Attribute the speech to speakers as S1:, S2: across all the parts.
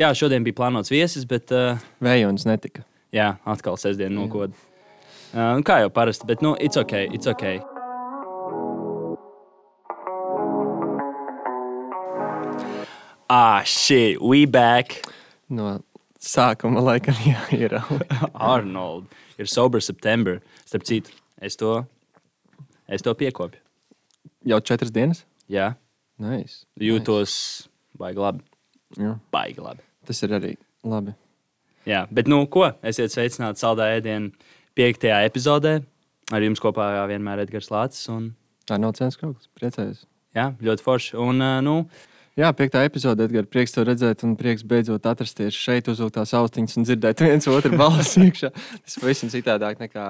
S1: jā, šodien bija plānots viesis, bet uh,
S2: Vējonis netika.
S1: jā, atkal sestdien nokoda. Uh, kā jau parasti, bet nu, it's ok, it's ok. Ah, shit, we back.
S2: No sākuma laikam jāierauga.
S1: Arnold ir Sober September. Starp citu, es to, es to piekopju.
S2: Jau četras dienas?
S1: Jā,
S2: Nice.
S1: jūtos baigi labi.
S2: Jā.
S1: Baigi labi.
S2: Tas ir arī labi.
S1: Jā, bet nu, ko? Esiet sveicināti saldā ēdienā piektajā epizodē. Ar jums kopā vienmēr ir Edgars Lācis. Un,
S2: Tā nav cenas krauklis. Priecājos.
S1: jā, ļoti forši. Un, nu,
S2: Jā, piektā epizode, Edgars, prieks to redzēt, un prieks beidzot atrasties šeit, uzvilkt tās austiņas un dzirdēt viens otru balsi iekšā. Tas pavisam citādāk nekā.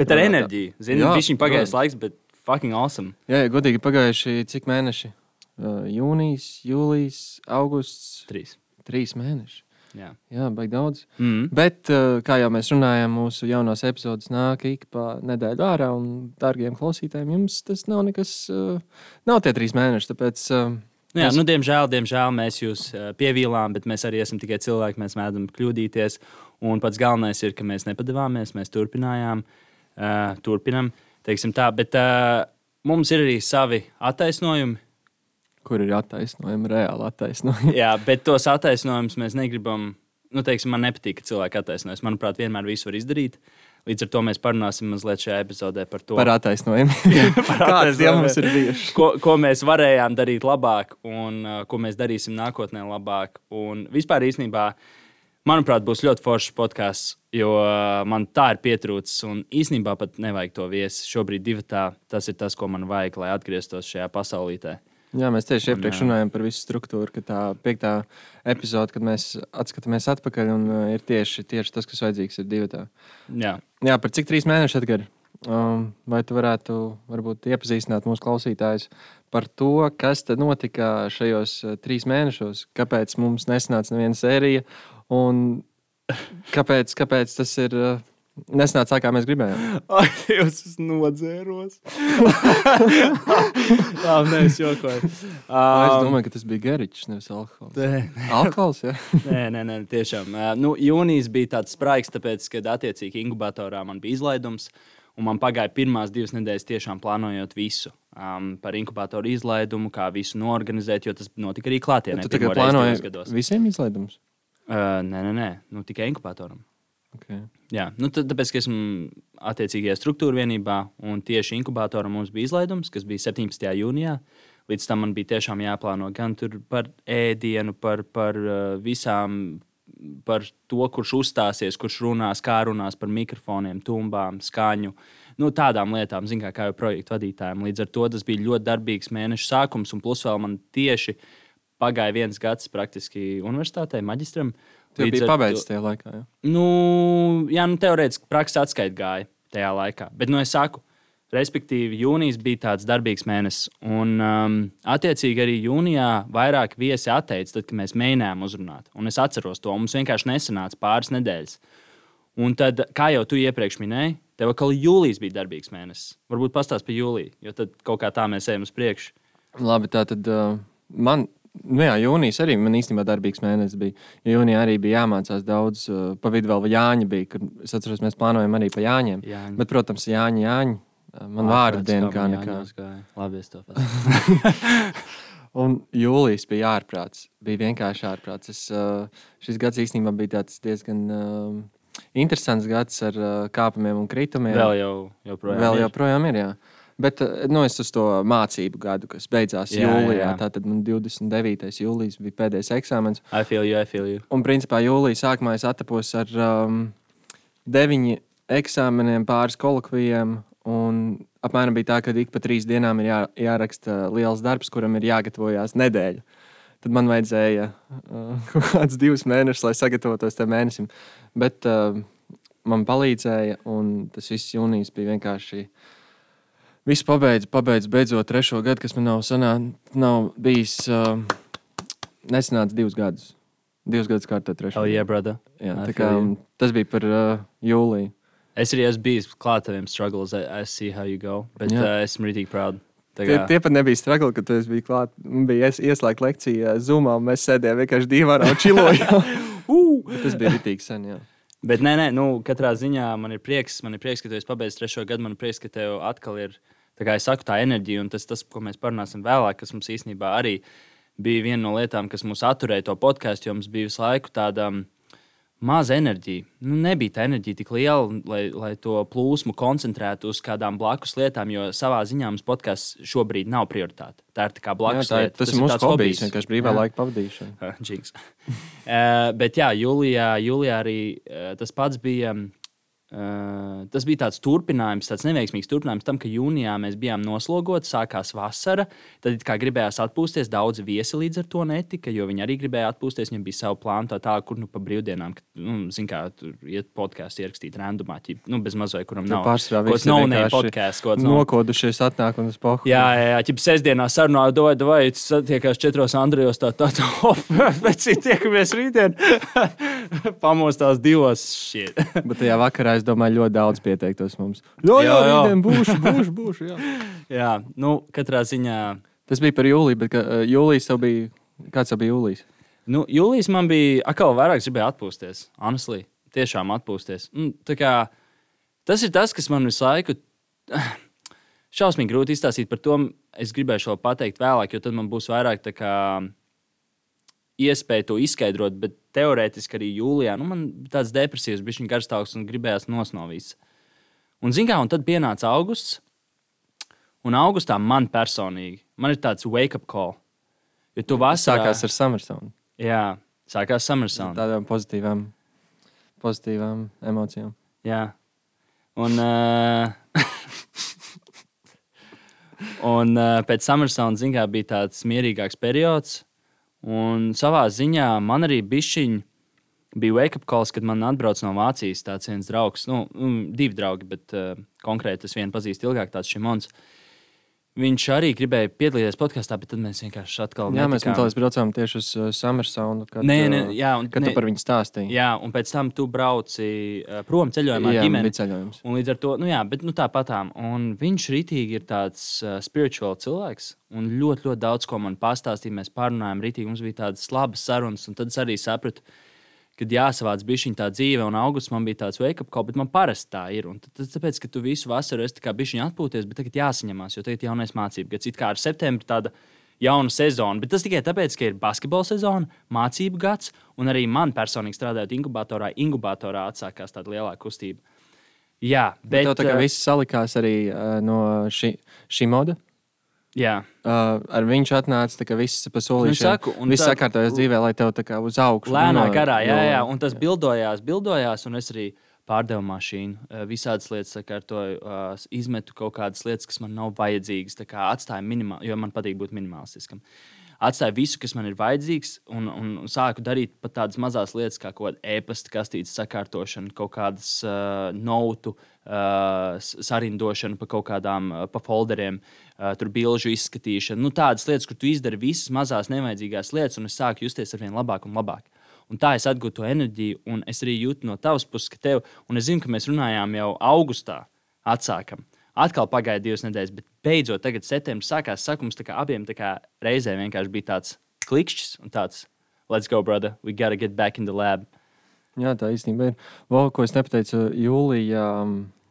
S1: bet ar enerģiju.
S2: Jā,
S1: viņš ir pagājis laiks, bet fucking awesome.
S2: Jā, ja godīgi pagājuši cik mēneši? Uh, jūnijas, jūlijas, augusts.
S1: Trīs.
S2: Trīs mēneši.
S1: Jā.
S2: Jā, baigi daudz.
S1: Mm.
S2: Bet, uh, kā jau mēs runājam, mūsu jaunās epizodes nāk ik pa nedēļu ārā. Un, dārgiem klausītājiem, jums tas nav nekas, uh, nav tie trīs mēneši. Tāpēc,
S1: jā, nu, diemžēl, diemžēl mēs jūs pievīlām, bet mēs arī esam tikai cilvēki. Mēs mēdzam kļūdīties. Un pats galvenais ir, ka mēs nepadavāmies, mēs turpinājām, turpinām. Tā, bet mums ir arī savi attaisnojumi.
S2: Kur ir attaisnojumi, reāli attaisnojumi.
S1: Jā, bet tos attaisnojumus mēs negribam. Nu, teiksim, man nepatīk, ka cilvēki attaisnojas. Manuprāt, vienmēr visu var izdarīt. Līdz ar to mēs parunāsim mazliet šajā epizodē par to,
S2: Par attaisnojumiem. Kādi tie mums ir bijuši?
S1: ko, ko mēs varējām darīt labāk un uh, ko mēs darīsim nākotnē labāk. Un vispār īstenībā, manuprāt, būs ļoti foršs podkāsts, jo uh, man tā ir pietrūcis. Un īstenībā pat nevajag to viesi. Šobrīd divi tā, tas ir tas, ko man vajag, lai atgrieztos šajā pasaulītē.
S2: Jā, mēs tieši iepriekš
S1: jā.
S2: runājām par visu struktūru, ka tā piektā epizode, kad mēs atskatāmies atpakaļ, un uh, ir tieši, tieši tas, kas vajadzīgs, ir divi tā.
S1: Jā,
S2: Jā, par cik trīs mēnešus atgādāt? Um, vai tu varētu varbūt iepazīstināt mūsu klausītājus par to, kas notika šajos uh, trīs mēnešos? Kāpēc mums nesanāca neviena sērija un kāpēc, kāpēc tas ir uh, nesanāca tā, kā mēs gribējām?
S1: Ai, Dievs, es nodzēros. Jā, nē, es jokoju.
S2: Es
S1: Um,
S2: domāju, ka tas bija gariņš, nevis alkohols.
S1: nē.
S2: Alkohols, jā.
S1: Nē, nē, nē tiešām. Uh, Nu, jūnijas bija tāds spraigs, tāpēc, ka attiecīgi inkubatorā man bija izlaidums. Un man pagāja pirmās divas nedēļas, tiešām plānojot visu um, par inkubatoru izlaidumu, kā visu norganizēt, jo tas notika arī klātienē.
S2: Tu tagad plānoji visiem izlaidumus?
S1: Uh, nē, nē, nē, nu, tikai inkubatoram.
S2: Okay.
S1: Jā, nu, tad, tāpēc, ka esmu attiecīgajā struktūra vienībā, un tieši inkubatoram mums bija izlaidums, kas bija 17. jūnijā. Līdz tam man bija tiešām jāplāno gan par ēdienu, par, par uh, visām, par to, kurš uzstāsies, kurš runās, kā runās par mikrofoniem, tumbām, skaņu. Nu, tādām lietām, zin, kā, kā jau projektu vadītājiem. Līdz ar to tas bija ļoti darbīgs mēneša sākums, un plus vēl man tieši pagāja viens gads praktiski universitātē, maģistram.
S2: Tu
S1: Ar to-
S2: pabeidzis tajā laikā. Jā.
S1: Nu, jā, nu, teorētiski praksa atskaita gāja tajā laikā. Bet, nu, es saku, respektīvi, jūnijas bija tāds darbīgs mēnesis. Un, um, attiecīgi, arī jūnijā vairāk viesi atteica, tad, kad mēs mēģinājām uzrunāt. Un es atceros to, mums vienkārši nesanāca pāris nedēļas. Un tad, kā jau tu iepriekš minēji, tev atkal jūlijas bija darbīgs mēnesis. Varbūt pastāst par jūliju, jo tad kaut kā tā mēs ejam uz priekšu.
S2: Labi, tā tad uh, man. Nu jā, jūnijas arī man īstenībā darbīgs mēnesis bija. Jo Jūnijā arī bija jāmācās daudz. Uh, pa vidu vēl Jāņa bija. Kad, es atceros, mēs plānojam arī pa Jāņiem.
S1: Jāņi.
S2: Bet, protams, Jāņa, Jāņa. uh, Man vārdu diena kā nekā.
S1: Labi, es to pasaku.
S2: Un jūlijas bija ārprāts. Bija vienkārši ārprāts. Es, uh, šis gads īstenībā bija diezgan uh, interesants gads ar kāpumiem un kritumiem.
S1: Vēl jau, joprojām.
S2: Vēl
S1: ir.
S2: joprojām ir. Jā. Bet eh, nu, es uz to mācību gadu, kas beidzās
S1: Jā,
S2: jūlijā.
S1: jā.
S2: Tātad man 29. jūlijas bija pēdējais eksāmens.
S1: I feel you, I feel you.
S2: Un principā jūlijā sākumā es atapos ar um, deviņu eksāmeniem, pāris kolokvijiem. Un apmēram bija tā, ka ik pa trīs dienām ir jā, jāraksta liels darbs, kuram ir jāgatavojas nedēļa. Tad man vajadzēja uh, kaut kādus divus mēnešus, lai sagatavotos tam mēnesim. Bet uh, man palīdzēja, un tas viss jūnijas bija vienkārši. Viss pabeidz, pabeidz beidzot trešo gadu, kas man nav, sanā, nav bijis. Uh, nesanāca divus gadus. Divus gadus kārtā trešo.
S1: Oh, yeah, brother.
S2: Jā,
S1: I
S2: tā kā,
S1: you.
S2: tas bija par uh, jūliju.
S1: Es arī esmu bijis klāt taviem struggles. I, I see how you go. Bet
S2: Jā.
S1: uh, esmu rītīgi proud.
S2: Tie, tie pat nebija stragli, kad es biju klāt. Man bija ies, ieslēgta lekcija Zoomā, un mēs sēdējām vienkārši divā un čilojām. Tas bija rītīgi sen. Jā.
S1: Bet nē, nē, nu, katrā ziņā man ir prieks, man ir prieks, ka tu esi pabeidzis trešo gadu. Man ir prieks, ka tev atkal ir tā, kā es saku, tā enerģija, un tas, tas, ko mēs parunāsim vēlāk, kas mums īstenībā arī bija viena no lietām, kas mūs atturēja to podkāstu, jo mums bija visu laiku tāda mm, maza enerģija. Nu, nebija tā enerģija tik liela, lai, lai to plūsmu koncentrētu uz kādām blakus lietām, jo savā ziņā mums podkāsts šobrīd nav prioritāte. Tā ir tā kā
S2: Jā,
S1: blakus
S2: tā, ir-
S1: lieta.
S2: tas ir mūsu hobijs, vienkārši brīvā
S1: Jā.
S2: laika pavadīšana.
S1: Jinx. uh, bet jā, jūlijā, jūlijā arī uh, tas pats bija. Uh, tas bija tāds turpinājums, tāds neveiksmīgs turpinājums tam, ka jūnijā mēs bijām noslogoti, sākās vasara. Tad kā gribējās atpūsties. Daudzi viesi līdz ar to netika, jo viņi arī gribēja atpūsties. Viņiem bija savi plāni, tā tā, kur nu pa brīvdienām, kad, nu, zin kā, tur iet podkāstu ierakstīt randomā, ķip, nu, bez mazliet, kuram nav.
S2: pārsvarā ir
S1: nav ne podkāsts, kāds nav.
S2: Nokodušies, atnāk un uz pohu.
S1: Jā, jā, jā ķip sestdienā sarunā, vai, vai satiekās četros Andrejos, tā tā, tā, hop, pēc cik tiekamies rītdien. Pamostās divos.
S2: Bet tajā vakarā es domāju, ļoti daudz pieteiktos mums. Jā, jā,
S1: Jā, jā.
S2: būšu, būšu, būšu. Jā.
S1: jā, nu, katrā ziņā.
S2: Tas bija par jūliju, bet ka, uh, jūlijas tev bija. Kāds tev bija jūlijas?
S1: Nu, jūlijas man bija atkal vairāk gribēja atpūsties. Honestly, tiešām atpūsties. Mm, tā kā, tas ir tas, kas man visu laiku. Šausmīgi grūti izstāstīt par to. Es gribēju vēl pateikt vēlāk, jo tad man būs vairāk tā kā, iespēja to izskaidrot. Bet teorētiski arī jūlijā nu, man bija tāds depresīvs, bija viņa garstāvoklis un gribējās nosnovīs. Un, zin kā, un tad pienāca augusts. Un augustā man personīgi man ir tāds wake-up call. Jo tu vasarā
S2: Sākās ar Summersonu.
S1: Jā, sākās Summersona.
S2: Tādām pozitīvām, pozitīvām emocijām.
S1: Jā. Un, uh, un uh, pēc Summersona zināmā bija tāds mierīgāks periods. Un savā ziņā man arī bišķiņ bija wake-up calls, kad man atbrauc no Vācijas tāds viens draugs. Nu, mm, divi draugi, bet uh, konkrēti es vienu pazīstu ilgāk, tāds Šimons. Viņš arī gribēja piedalīties podkāstā, bet tad mēs vienkārši atkal
S2: Jā, mēs
S1: netikām.
S2: tam braucām tieši uz uh, Summersonu. Kad,
S1: Nē, nē,
S2: uh,
S1: jā, un,
S2: kad
S1: ne,
S2: tu par viņu stāstīji.
S1: jā, un pēc tam tu brauci uh, prom ceļojumā
S2: jā
S1: ar ģimeni.
S2: ceļojums.
S1: Un līdz ar to, nu jā, bet nu, tāpatām. Un viņš rītīgi ir tāds uh, spiritual cilvēks. Un ļoti, ļoti daudz ko man pastāstīja. Mēs pārunājām, rītīgi mums bija tādas labas sarunas. Un tad es arī sapratu, ka jāsavāc bišķiņa tā dzīve. Un augusts man bija tāds wake up call, bet man parasti tā ir. Un tad, tāpēc, ka tu visu vasaru esi bišķiņa atpūties, bet tagad jāsaņemās, jo tagad jaunais mācību gads. It kā ar septembri tāda jauna sezona. Bet tas tikai tāpēc, ka ir basketbola sezona, mācību gads, un arī man personīgi strādājot inkubatorā, inkubatorā atsākās tāda lielāka kustība. Jā,
S2: Bet
S1: bet
S2: tev tā kā
S1: uh,
S2: viss salikās arī uh, no šī, šī moda.
S1: Jā,
S2: Uh, ar viņš atnāca, tā kā viss pa solīšiem.
S1: saku, un
S2: Viss
S1: tā-
S2: sakārtojas dzīvē, lai tev tā kā uz augšu.
S1: lēnā
S2: no-
S1: garā, jā, jā, un tas bildojās, bildojās, un es arī pārdevu mašīnu. eh, Visādas lietas sakārtoju, eh, izmetu kaut kādas lietas, kas man nav vajadzīgas. tā kā Atstāju minimāli, jo man patīk būt minimalistiskam. Atstāju visu, kas man ir vajadzīgs, un, un, sāku darīt pat tādas mazas lietas, kā kaut kāda e-pasta kastītes sakārtošana, kaut kādas uh, notu uh, sarindošana pa kaut kādām uh, pa folderiem, uh, tur bilžu izskatīšana. Nu, tādas lietas, kur tu izdari visas mazās nevajadzīgās lietas, un es sāku justies ar vien labāk un labāk. Un tā es atgūstu to enerģiju, un es arī jūtu no tavas puses, ka tev, un es zinu, ka mēs runājām jau augustā, atsākam. Atkal pagāja divas nedēļas, bet beidzot, tagad septembrī sākās sakums. tā kā Abiem tā kā reizē vienkārši bija tāds klikšķis un tāds, let's go, brother, we gotta get back in the lab.
S2: Jā, tā īstenībā ir. Vēl ko es nepateicu, jūlijā,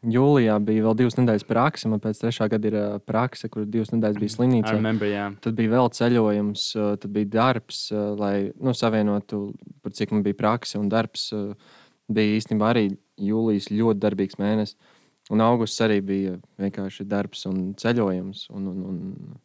S2: jūlijā bija vēl divas nedēļas praksa. Man pēc trešā gada ir praksa, kur divas nedēļas bija
S1: I
S2: slimnīca.
S1: remember, jā.
S2: Tad bija vēl ceļojums, tad bija darbs, lai nu, savienotu, par cik man bija praksa un darbs. Bija īstenībā arī jūlijas ļoti darbīgs mēnesis. Un augusts arī bija vienkārši darbs un ceļojums. Un, un, un,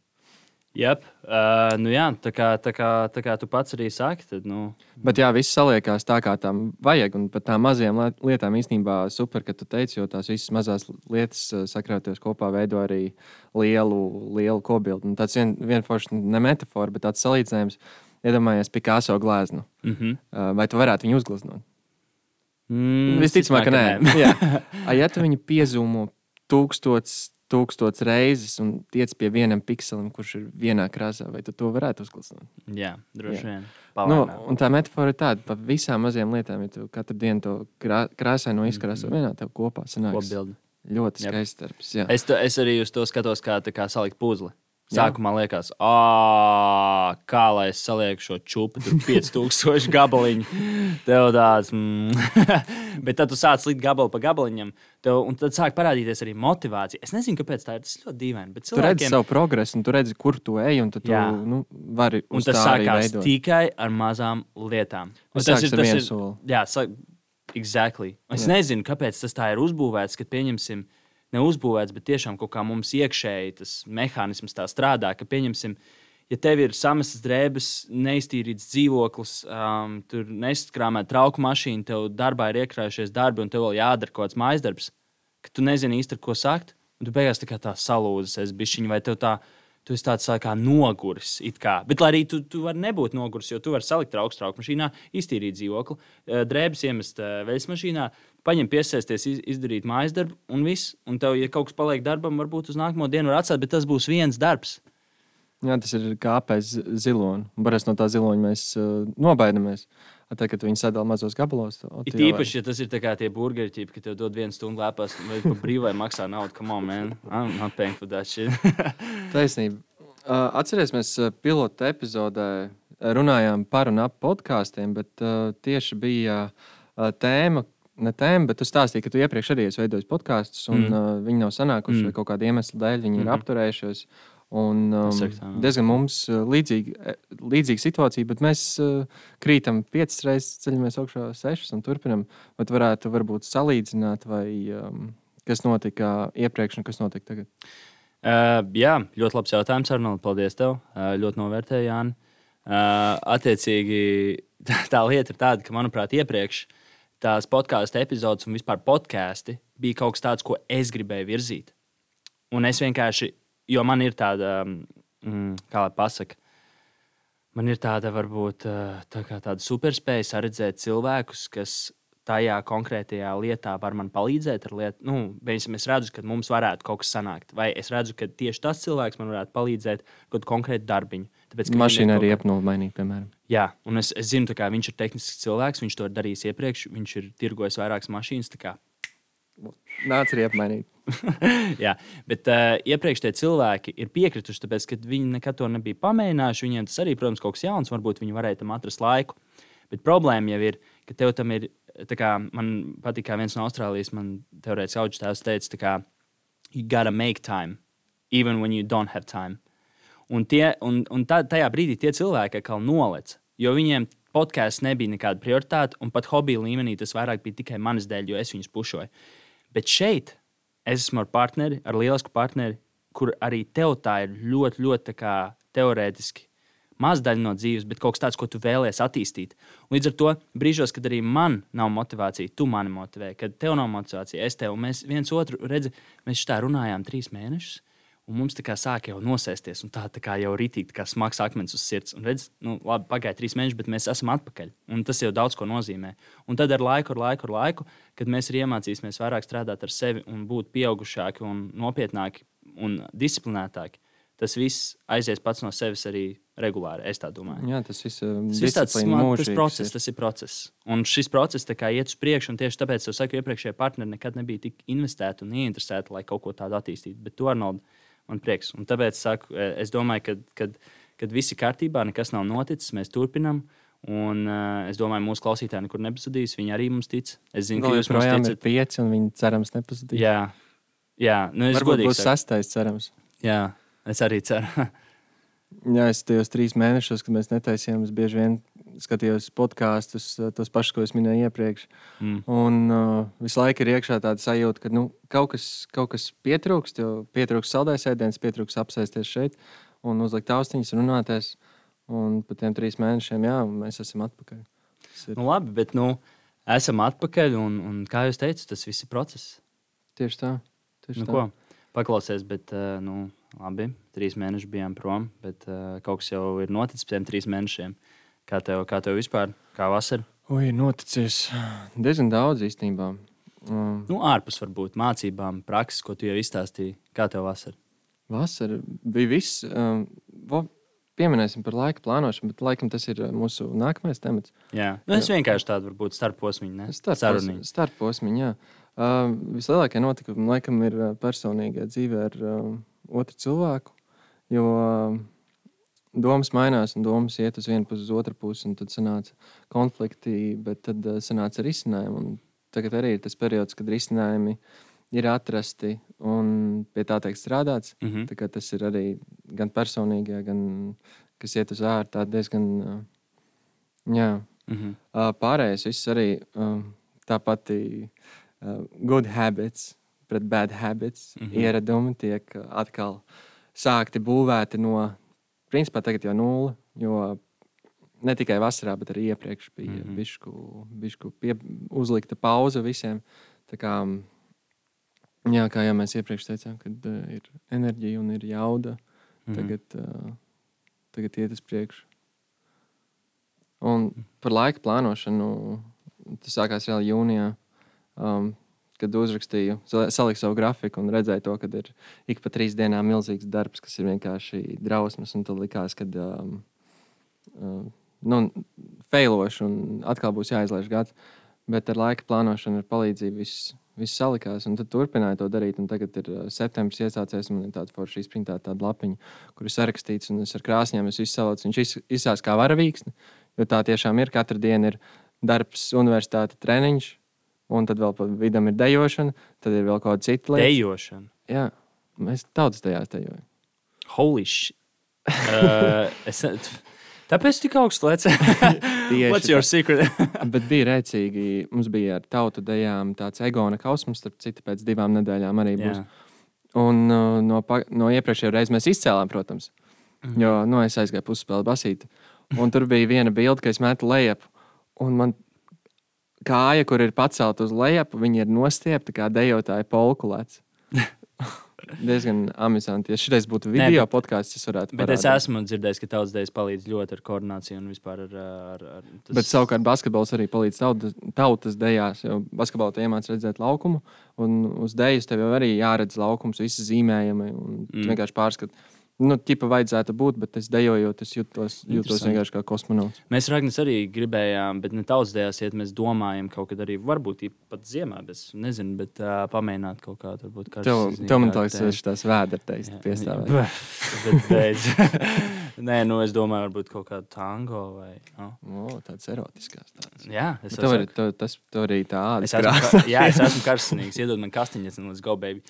S1: Yep. Uh, nu jā, tā kā, tā, kā, tā kā tu pats arī saki, tad, nu,
S2: Bet jā, viss saliekās tā, kā tam vajag. Un par tām mazajām liet- lietām īstenībā super, ka tu teici, jo tās visas mazās lietas eh, sakrauties kopā veido arī lielu, lielu kobildi. Un tāds vien, vienkārši ne metāfora, bet tāds salīdzinājums. Iedomājies Picasso gleznu.
S1: mm -hmm.
S2: Eh, Vai tu varētu viņu uzgleznot?
S1: Mm,
S2: Visticamāk, ka nē. Jā. Ai, Ja tu viņu piezīmo tūkstots, tūkstots reizes un tiec pie vienam pikselim, kurš ir vienā krāsā, vai tu to varētu uzgleznot?
S1: jā, droši vien.
S2: Nu, un tā metāfora ir tāda, ka visām mazajām lietām, ja tu katru dienu to krā, krāsaino izkrāso vienā, tev kopā sanāks
S1: Kopbildi.
S2: ļoti skaists darbs.
S1: Es, to, es arī uz to skatos, kā, kā salikt puzli. Sākumā liekas, ah, kā lai es salieku šo čūpu, tur 5000 gabaliņu. Tev tāds, mm. bet tad tu sāc likt gabalu pa gabaliņam, tev, un tad sāk parādīties arī motivācija. Es nezinu, kāpēc tā ir. Tas ļoti dīvaini. Bet
S2: Tu redzi
S1: cilvēkiem
S2: savu progresu, un tu redzi, kur tu ej, un tu
S1: Jā.
S2: nu, vari
S1: un
S2: uz
S1: tas sākās
S2: veidot.
S1: tikai ar mazām lietām. Un
S2: Tas sākas ar vienu soli.
S1: Jā, sāk, exactly. Es
S2: Jā.
S1: nezinu, kāpēc tas tā ir uzbūvēts, kad pieņemsim. Neuzbūvēts, bet tiešām kaut kā mums iekšēji tas mehānisms tā strādā, ka pieņemsim, ja tev ir samestas drēbes, neiztīrīts dzīvoklis, um, tur neskrāmēta trauku mašīna, tev darbā ir iekrājušies darbi, un tev vēl jādara kaut kāds mājas darbs, ka tu nezini īsti, ko sākt, un tu beigās tā kā tā salūzas, es bišķiņu, vai tev tā, tu esi tāds tā kā noguris. Kā. Bet, lai arī tu, tu vari nebūt noguris, jo tu vari salikt trauku trauku mašīnā, iztīrīt dzīvokli, eh, drēbes iemest eh, veļas mašīnā, paņemt, piesēsties, iz, izdarīt mājas darbu, un viss. Un tev, ja kaut kas paliek darbam, varbūt uz nākamo dienu var atstāt, bet tas būs viens darbs.
S2: Jā, tas ir kā apēst ziloņu. Parasti no tā ziloņa mēs uh, nobaidamies. Tad, kad viņi sadala mazos gabalos, tad
S1: īpaši, ja tas ir kā tie burgeri, ķip, ka tev dod vienu stundu lēpās, vai pa brīvai maksā naudu. Come on, man. I'm not paying for that shit.
S2: Taisnība. Uh, uh, pilota epizodē uh, runājām par un ap podkāstiem, bet uh, tieši bija uh, tēma. Ne tēma, bet tu stāstīji, ka tu iepriekš arī esi veidojis podkāstus, un
S1: Mm.
S2: uh, viņi nav sanākuši
S1: Mm.
S2: mm. kaut kāda iemesla dēļ. Viņi mm -hmm. Ir apturējušies. Un, um,
S1: tā,
S2: diezgan mums uh, līdzīga, eh, līdzīga situācija, bet mēs uh, krītam piecas reizes, ceļamies augšā sešas un turpinam. Bet varētu varbūt salīdzināt, vai um, kas notika iepriekš un kas notika tagad.
S1: Uh, jā, ļoti labs jautājums, Arnold. Paldies tev. Uh, ļoti novērtēju, Jāni. Uh, attiecīgi, tā lieta ir tāda, ka, manuprāt, iepriekš tās podkāstu epizodes un vispār podkāsti bija kaut kas tāds, ko es gribēju virzīt. Un es vienkārši, jo man ir tāda, mm, kā lai pasakā, man ir tāda, varbūt, uh, tā tāda superspēja saredzēt cilvēkus, kas tajā konkrētajā lietā var man palīdzēt. ar Lietu, nu, piemēram, es redzu, ka mums varētu kaut kas sanākt, vai es redzu, ka tieši tas cilvēks man varētu palīdzēt kaut konkrētu darbiņu. Tāpēc,
S2: Mašīna arī apnūda mainīt, piemēram.
S1: Jā, un es, es zinu, ka viņš ir tehnisks cilvēks, viņš to ir darījis iepriekš, viņš ir tirgojis vairākas mašīnas.
S2: Nāc arī apmainīt.
S1: Jā, bet uh, iepriekš tie cilvēki ir piekrituši, tāpēc, ka viņi nekad to nebija pamēģinājuši. Viņiem tas arī, protams, kaut kas jauns, varbūt viņi varēja tam atrast laiku. Bet problēma jau ir, ka tev tam ir, kā man patīk, kā viens no Austrālijas, man teorētiski tēvs teica, kā, you gotta make time, even when you don't have time. Un, tie, un, un tā, tajā brīdī tie cilvēki atkal nolec, jo viņiem podkāsts nebija nekāda prioritāte, un pat hobija līmenī tas vairāk bija tikai manas dēļ, jo es viņus pušoju. Bet šeit es esmu ar partneri, ar lielisku partneri, kur arī tev tā ir ļoti, ļoti kā teorētiski maz daļa no dzīves, bet kaut kas tāds, ko tu vēlēsies attīstīt. Līdz ar to brīžos, kad arī man nav motivācija, tu mani motivē, kad tev nav motivācija, es tev, un mēs viens otru redzam, mēs šitā runājām trīs mēnešus. Un mums tā kā sāk jau nosēsties, un tā, tā kā jau rītīgi, kā smags akmens uz sirds. Un redz, nu, labi, pagāja trīs mēneši, bet mēs esam atpakaļ. Un tas jau daudz ko nozīmē. Un tad ar laiku, ar laiku, ar laiku, kad mēs arī iemācīsimies vairāk strādāt ar sevi un būt pieaugušāki un nopietnāki un disciplinētāki, tas viss aizies pats no sevis arī regulāri. Es tā domāju.
S2: Jā, tas viss ir
S1: Tas ir tāds sma- tas process, tas ir process. Un šis process iet uz priekšu, un tieši tāpēc es saku, iepriekšējie partneri nekad nebija tik investēti un ieinteresēti, lai kaut ko tādu attīstītu. Bet to Arnold, man prieks. Un tāpēc saku, eh, es domāju, ka kad, kad viss ir kārtībā, nekas nav noticis, mēs turpinām. Un uh, es domāju, mūsu klausītāji nekur nepazudīs. Viņi arī mums tic. Es zinu, ka
S2: Vēl
S1: jūs mums
S2: joprojām ir
S1: ticat.
S2: pieci, un viņi cerams nepazudīs.
S1: Jā, jā nu es
S2: Varbūt
S1: godīgi
S2: būs sastais, cerams.
S1: Jā, es arī ceru.
S2: Jā, es tajos trīs mēnešos, kad mēs netaisījām, es bieži vien skatījos podkāstus, tos pašus, ko es minēju iepriekš.
S1: mm.
S2: Un uh, visu laiku ir iekšā tāda sajūta, ka nu, kaut, kas, kaut kas pietrūkst, jo pietrūkst saldējs ēdiens, pietrūkst apsēsties šeit un uzlikt austiņas un runāties. Un pēc tiem trīs mēnešiem, jā, mēs esam atpakaļ.
S1: Nu, labi, bet nu, esam atpakaļ. Un, un, kā jūs teicat, tas viss ir process.
S2: tieši tā. Tieši
S1: Nu,
S2: tā.
S1: ko? Paklausies, bet, uh, nu, labi, trīs mēneši bijām prom, bet uh, kaut kas jau ir noticis pēc tiem trīs mēnešiem. Kā tev, kā tev vispār, kā vasara?
S2: Ui, noticis diezgan daudz īstenībā. Um,
S1: Nu, ārpus varbūt mācībām, prakses, ko tu jau izstāstīji. Kā tev vasara?
S2: vasara bija viss. Um, pieminēsim par laika plānošanu, bet laikam tas ir uh, mūsu nākamais temats.
S1: Jā, nu, es vienkārši tādu varbūt starposmiņu, ne? Sarunīju.
S2: Starposmiņā. jā. Uh, vislielākie notikumi laikam ir uh, personīgā dzīvē ar uh, otru cilvēku. Jo uh, domas mainās, un domas iet uz vienu pusi, uz otru pusi, un tad sanāca konflikti, bet tad uh, sanāca risinājumi. Tagad arī ir tas periods, kad risinājumi ir atrasti un pie tā tiek strādāts.
S1: Mm -hmm.
S2: Tā tas ir arī gan personīgā, gan kas iet uz ārā, diezgan. Uh, jā,
S1: Mm -hmm.
S2: uh, pārējais viss arī uh, tā pati uh, good habits pret bad habits mm. -hmm. ieradumi tiek atkal sākti būvēti no, principā tagad jau nulle, jo ne tikai vasarā, bet arī iepriekš bija mm
S1: Mhm.
S2: -hmm. bišku, bišku pie, uzlikta pauze visiem. Tā kā, jā, kā jau mēs iepriekš teicām, kad uh, ir enerģija un ir jauda,
S1: Mhm.
S2: tagad, uh, tagad iet uz priekšu. Un par laika plānošanu tas sākās vēl jūnijā, um, kad uzrakstīju, sal- saliku savu grafiku un redzēju to, ka ir ik pa trīs dienām milzīgs darbs, kas ir vienkārši drausmas. Tad likās, ka um, um, nu, failošu un atkal būs jāizlaiž gads. Bet ar laika plānošanu, ar palīdzību viss, viss salikās. Tad turpināju to darīt. Tagad ir uh, septembris iesācies. Man ir tāda forša izprintēta tāda lapiņa, kur ir sarakstīts. Un es ar krāsņiem es savācu. Viņš iz- izsās kā varavīksne. Jo tā tiešām ir. Katru dienu ir darbs, universitāte, treniņš. Un tad vēl pa vidam ir dejošana. Tad ir vēl kaut kāda cita lieta.
S1: Dejošana.
S2: Jā, mēs tautas tajās dejojam.
S1: Holy shit. Uh, es, tāpēc tik augstu lec. What's your secret?
S2: Bet bija rēcīgi. Mums bija ar tautu dejām tāds egona kausums, starp citu, pēc divām nedēļām arī būs.
S1: Jā.
S2: Un uh, no, no iepriekšējā reizē mēs izcēlām, protams,
S1: Mhm.
S2: jo nu, es aizgāju pusspēli basīti. Un tur bija viena bilde, ka es metu lejup. Un man kāja, kur ir pacelta uz leju, viņa ir nostiepta kā dejotāja polkulēts. Diezgan amizanti. Ja šis būtu video
S1: bet-
S2: podkāsts, es varētu
S1: Bet es
S2: parādīt.
S1: esmu dzirdējis, ka tautas dēļas palīdz ļoti ar koordināciju un vispār ar. ar, ar tas...
S2: Bet savukārt basketbols arī palīdz tautas, tautas dejās. Jo basketbolā tu iemācījies redzēt laukumu, un uz dēļas tev jau arī jāredz laukums, visi zīmējumi. Un mm. Vienkārši pārskat, nu, tipa vajadzētu būt, bet es dejojot, es jūtos, jūtos vienkārši kā kosmonauts.
S1: Mēs Ragnas arī gribējām, bet ne tautas dēļas iet. Mēs domājam, kaut kad arī varbūt pat ziemā, bet nezinu, bet uh, pamēģināt kaut kā varbūt kā
S2: Tev, tev man tas ir tās vēdertais piestāvēt.
S1: Bet beidz. Nē, nu es domāju, varbūt kaut kādu tango vai. No.
S2: O, tāds erotiskās tāds.
S1: Jā, es
S2: Tev arī, tev, tas, tev arī tā āda.
S1: Es esmu, jā, es esmu karsnīgs. Iedod man kastiņas, un let's go, baby.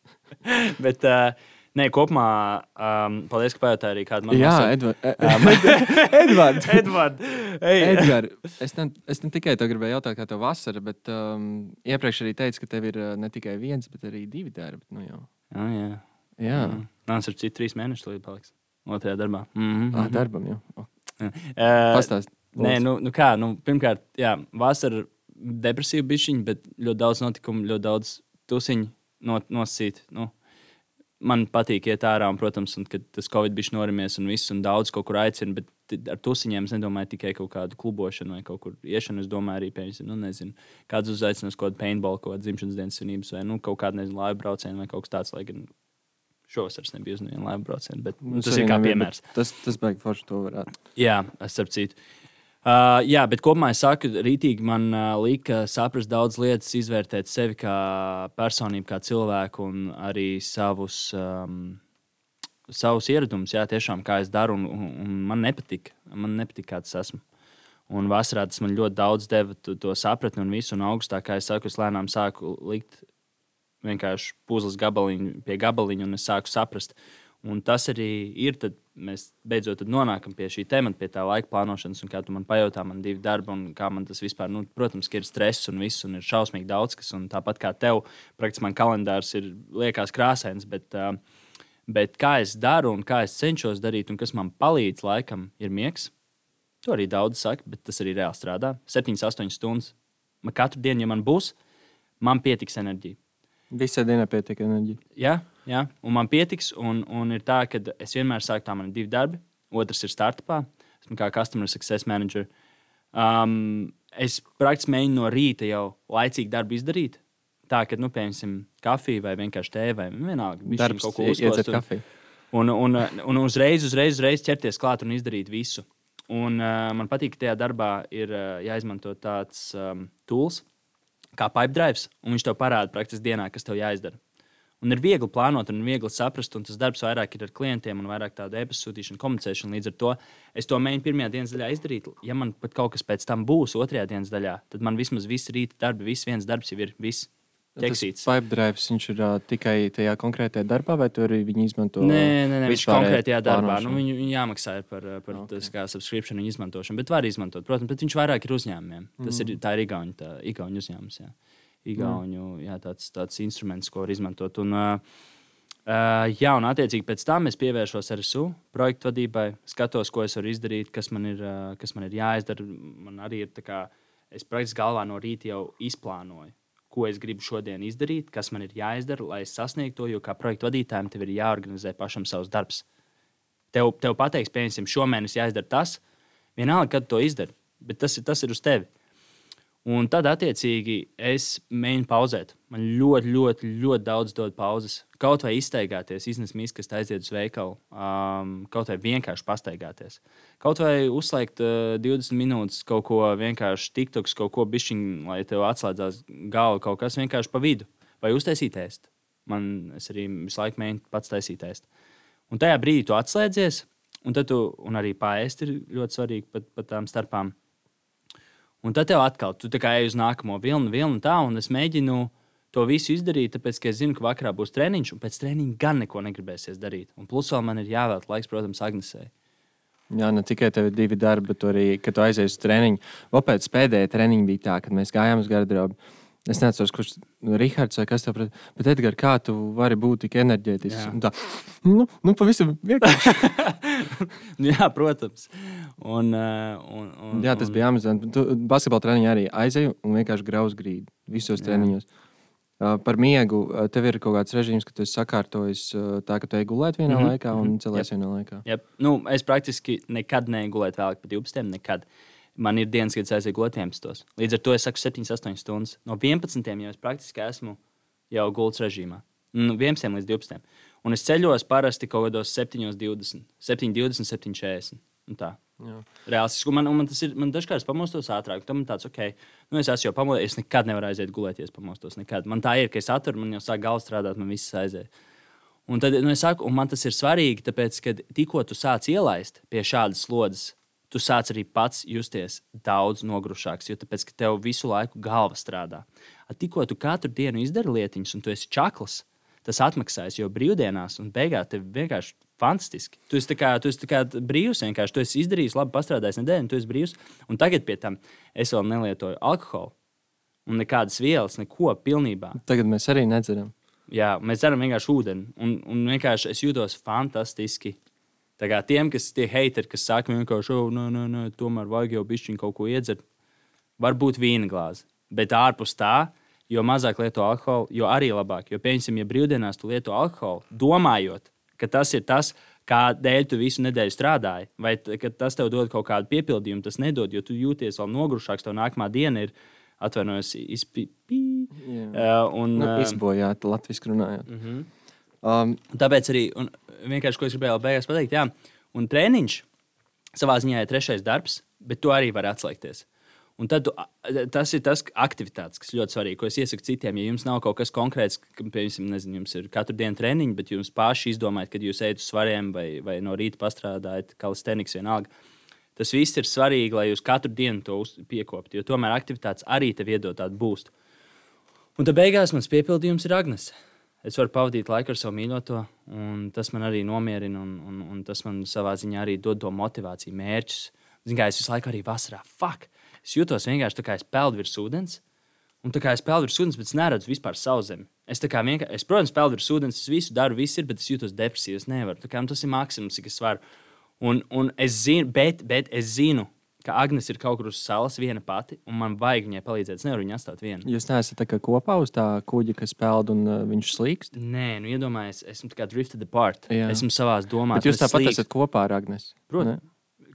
S1: Bet, uh, nē, kopumā, um, paldies, ka pajautāji arī kādu manu
S2: Jā, Edvards. Edvards.
S1: Edvard. Ej.
S2: Edgar, es, ne, es ne tikai te gribēju jautāt, kā tev vasara, bet um, iepriekš arī teicu, ka tev ir uh, ne tikai viens, bet arī divi darbi. Nu, jau.
S1: Oh, jā.
S2: Jā,
S1: Mm. Nāc ar citu trīs mēnešus līdz paliks. Otrajā darbā. Mm -hmm.
S2: ah, darbam jau. Oh,
S1: Uh,
S2: Pastāst.
S1: Nē, nu, nu kā, nu, pirmkārt, jā, vasara depresīva bišķiņa, bet ļoti daudz notikumu, ļoti daudz tusiņu no, nosīt. Nu, man patīk iet ārā, un, protams, un, kad tas Covid bija norimies un viss, un daudz kaut kur aicina, bet ar tusiņiem es nedomāju tikai kaut kādu klubošanu vai kaut kur iešanu. Es domāju arī, piemēram, nu, nezinu, kāds uzaicinās kaut kādu paintball, kaut kādu dzimšanas dienas svinības vai nu, kaut kādu, nezinu, laivu braucienu vai kaut kas tāds, šovasar es nebiju uz nevienu laivu braucienu, bet nu, tas ir kā piemērs.
S2: Tas, tas beigas forši to varētu.
S1: Jā, es starp citu. Uh, jā, bet kopumā es saku, rītīgi man uh, lika saprast daudz lietas, izvērtēt sevi kā personību, kā cilvēku un arī savus, um, savus ieradumus. Jā, tiešām kā es daru, un, un, un man nepatika, man nepatika, kāds esmu. Un vasarā tas man ļoti daudz deva to, to sapratni un visu, un augstāk, kā es saku, es lēnām sāku likt vienkārši puzles gabaliņu pie gabaliņa, un es sāku saprast. Un tas arī ir, tad mēs beidzot tad nonākam pie šī temata, pie tā laika plānošanas, un kā tu man pajautā, man divi darbi, un kā man tas vispār, nu, protams, ir stress un viss, un ir šausmīgi daudz kas, un tāpat kā tev, praktiski man kalendārs ir liekas krāsains, bet, bet kā es daru un kā es cenšos darīt, un kas man palīdz laikam, ir miegs. To arī daudz saka, bet tas arī reāli strādā. 7, 8 stundas. Man katru dienu, ja man būs, man pietiks enerģija.
S2: Visai dienai pietiek enerģija.
S1: Jā, jā, un man pietiks. Un, un ir tā, ka es vienmēr saku, tā man ir divi darbi. Otrs ir startupā. Esmu kā customer success manager. Um, es praktiski mēģinu no rīta jau laicīgi darbu izdarīt. Tā, ka, nu, piemēram, kafija vai vienkārši tēja vai vienalga.
S2: Darbs,
S1: kaut ko uzkost un-. Un, un, un uzreiz, uzreiz, uzreiz ķerties klāt un izdarīt visu. Un, uh, man patīk, ka tajā darbā ir uh, jāizmanto tāds um, tools kā pipe drives, un viņš tev parāda praktiski dienā, kas tev jāizdara. Un ir viegli plānot, un viegli saprast, un tas darbs vairāk ir ar klientiem, un vairāk tāda e-pasta sūtīšana, komunicēšana. Līdz ar to es to mēģinu pirmajā dienas daļā izdarīt. Ja man pat kaut kas pēc tam būs otrajā dienas daļā, tad man vismaz viss rīta darbi, viss viens darbs jau ir viss. Tekstīts.
S2: Tas pipe drive, viņš ir uh, tikai tajā konkrētajā darbā, vai arī viņi izmanto?
S1: Nē, nē viņš konkrētajā darbā. Nu, viņu, viņu jāmaksā par, par
S2: Ok.
S1: okay. subscription izmantošanu, bet var izmantot. Protams, bet viņš vairāk ir uzņēmumiem. Tas
S2: Mm.
S1: ir, tā ir Igaunija, Igaunija uzņēmums. Jā. Igauņu, jā, tāds, tāds instruments, ko var izmantot. Un, uh, jā, un attiecīgi pēc tam es pievēršos RSU projektu vadībai, skatos, ko es varu izdarīt, kas man ir, uh, kas man ir jāizdara. Man arī ir tā kā es praktiski galvā no rīta jau izplānoju, ko es gribu šodien izdarīt, kas man ir jāizdara, lai es sasniegtu to. Jo kā projektu vadītājiem tev ir jāorganizē pašam savs darbs. Tev, tev pateiks, piemēram, šomēnes jāizdara tas, vienalga, kad to izdara, bet tas ir, tas ir uz tevi. Un tad, attiecīgi, es mēģinu pauzēt. Man ļoti, ļoti, ļoti daudz dod pauzes. Kaut vai izteigāties, iznes mīskas, aiziet uz veikalu, um, kaut vai vienkārši pastaigāties. Kaut vai uzslēgt uh, 20 minūtes kaut ko vienkārši tiktoks, kaut ko bišķiņu, lai tev atslēdzās galva kaut kas vienkārši pa vidu. Vai uztaisīt ēst. Man arī visu laiku mēģinu pats taisīt ēst. Un tajā brīdī tu atslēdzies, un, tu, un arī pāriest ir ļoti svarīgi pat pa tām starpām. Un tad tev atkal, tu kā ej uz nākamo vilnu, vilnu tā, un es mēģinu to visu izdarīt, tāpēc, ka es zinu, ka vakarā būs treniņš, un pēc treniņa gan neko negribēsies darīt. Un plus vēl man ir jāvēlta laiks, protams, Agnesei.
S2: Jā, ne tikai tev ir divi darbi, bet arī, kad tu aizies uz treniņu. Vēl pēc pēdējā treniņa bija tā, kad mēs gājām uz garderobu. Es neatceros, kurš ir Rahards vai kas prasa. Bet, Edgars, kā tu vari būt tik enerģētisks?
S1: Jā.
S2: Tā, nu, nu, pavisam vienkārši.
S1: Jā, protams. Un, uh, un, un,
S2: Jā, tas
S1: un,
S2: bija amizanti. Tu basketbola treniņā arī aizēju un vienkārši grauz grīdu visos
S1: Jā.
S2: treniņos. Uh, par miegu uh, tev ir kaut kāds režīms, ka tu esi sakārtojis uh, tā, ka tu ej gulēt vienā mm -hmm. laikā un
S1: mhm,
S2: celies vienā laikā.
S1: Jep. Nu, es praktiski nekad negulēju vēlāk par 12. Nekad. Man ir dienas, kad es aizēju 11. Līdz ar to es saku 7, 8 stundas. No 11. jau es praktiski esmu jau gultas režīmā. Nu, 11 līdz 12. Un es ceļos parasti kaut kādos 7, 20, 7, 20, 7, 40. Un tā.
S2: Jā.
S1: Reālistiski. Man, man tas ir, man dažkārt pamostos ātrāk. Tam ir tāds, ok, nu es esmu jau pamodies, es nekad nevaru aiziet gulēties, pamostos. Nekad. Man tā ir, ka es atveru, man jau sāk galva strādāt, man viss aiziet. Un tad, nu, es saku, un man tas ir svarīgi, tāpēc, ka tikko tu sāc ielaist pie šādas slodzes, tu sāc arī pats justies daudz nogrušāks, jo tāpēc, tev visu laiku galva strādā. A, tikko tu katru dienu izdari lietiņas, un tu esi čakls, tas atmaksājas jau brīvdienās, un beigās tev vienkārši fantastiski. Tu esi, kā, tu esi kā brīvs, vienkārši tu esi izdarījis, labi pastrādājis nedēļu, un tu esi brīvs. Un tagad pie tam es vēl nelietoju alkoholu un nekādas vielas, neko pilnībā.
S2: Tagad mēs arī nedzeram.
S1: Jā, mēs dzeram vienkārši ūdeni. Un, un vienkārši es jūtos fantastiski. Tā kā tiem, kas tie hateri, kas saka, vienkārši, oh, nē, nē, nē, tomēr vajag jau bišķiņu kaut ko iedzert, varbūt vīna glāzi. Bet ārpus tā, jo mazāk lieto alkoholu, jo arī labāk. Jo, piemēram, ja brīvdienās tu lieto alkoholu, domājot, ka tas ir tas, kādēļ tu visu nedēļu strādāji, vai tas tev dod kaut kādu piepildījumu, tas nedod, jo tu jūties vēl nogrušāks, tev nākamā diena ir atvainojos, izpīpī.
S2: Jā.
S1: Uh, un,
S2: Nu,
S1: uh,
S2: izbojāt, latviešu runājot.
S1: mm -hmm.
S2: Um,
S1: Tāpēc arī, vienkārši, ko es gribēju beigās pateikt, jā, un treniņš savā ziņā ir trešais darbs, bet to arī var atslēgties. Un tad tu, tas ir tas aktivitātes, kas ļoti svarīgi, ko es iesaku citiem. Ja jums nav kaut kas konkrēts, piemēram, nezinu, jums ir katru dienu treniņi, bet jūs paši izdomājat, kad jūs ejat uz svariem vai, vai no rīta pastrādājat kalisteniks vienalga. Tas viss ir svarīgi, lai jūs katru dienu to piekoptu, jo tomēr aktivitātes arī tev iedod tādu būstu. Un tad beigās mans piepildījums ir Agnēs. Es varu pavadīt laiku ar savu mīļoto, un tas man arī nomierina, un, un, un tas man savā ziņā arī dod to motivāciju, mērķus. Ziniet, kā es visu laiku arī vasarā, fuck, es jūtos vienkārši tā kā es peldu virs ūdens. Un tā kā es peldu virs ūdens, bet es neredzu vispār savu zemi. Es, vienkār- es protams, peldu virs ūdens, es visu daru, viss ir, bet es jūtos depresīvs. Es nevaru. Tā kā, tas ir maksimums, cik es varu. Un, un es zinu, bet, bet es zinu, ka Agnēs ir kaut kur uz salas viena pati, un man vajag viņai palīdzēt. Es nevaru viņu atstāt vienu.
S2: jūs neesat kopā uz tā kuģa, kas peld un uh, viņš slīkst.
S1: Nē, nu iedomājieties, esmu kā drifted apart.
S2: Jā.
S1: Esmu savā domās.
S2: Bet jūs tāpat
S1: slīg-
S2: esat kopā ar Agnēs.
S1: Protams.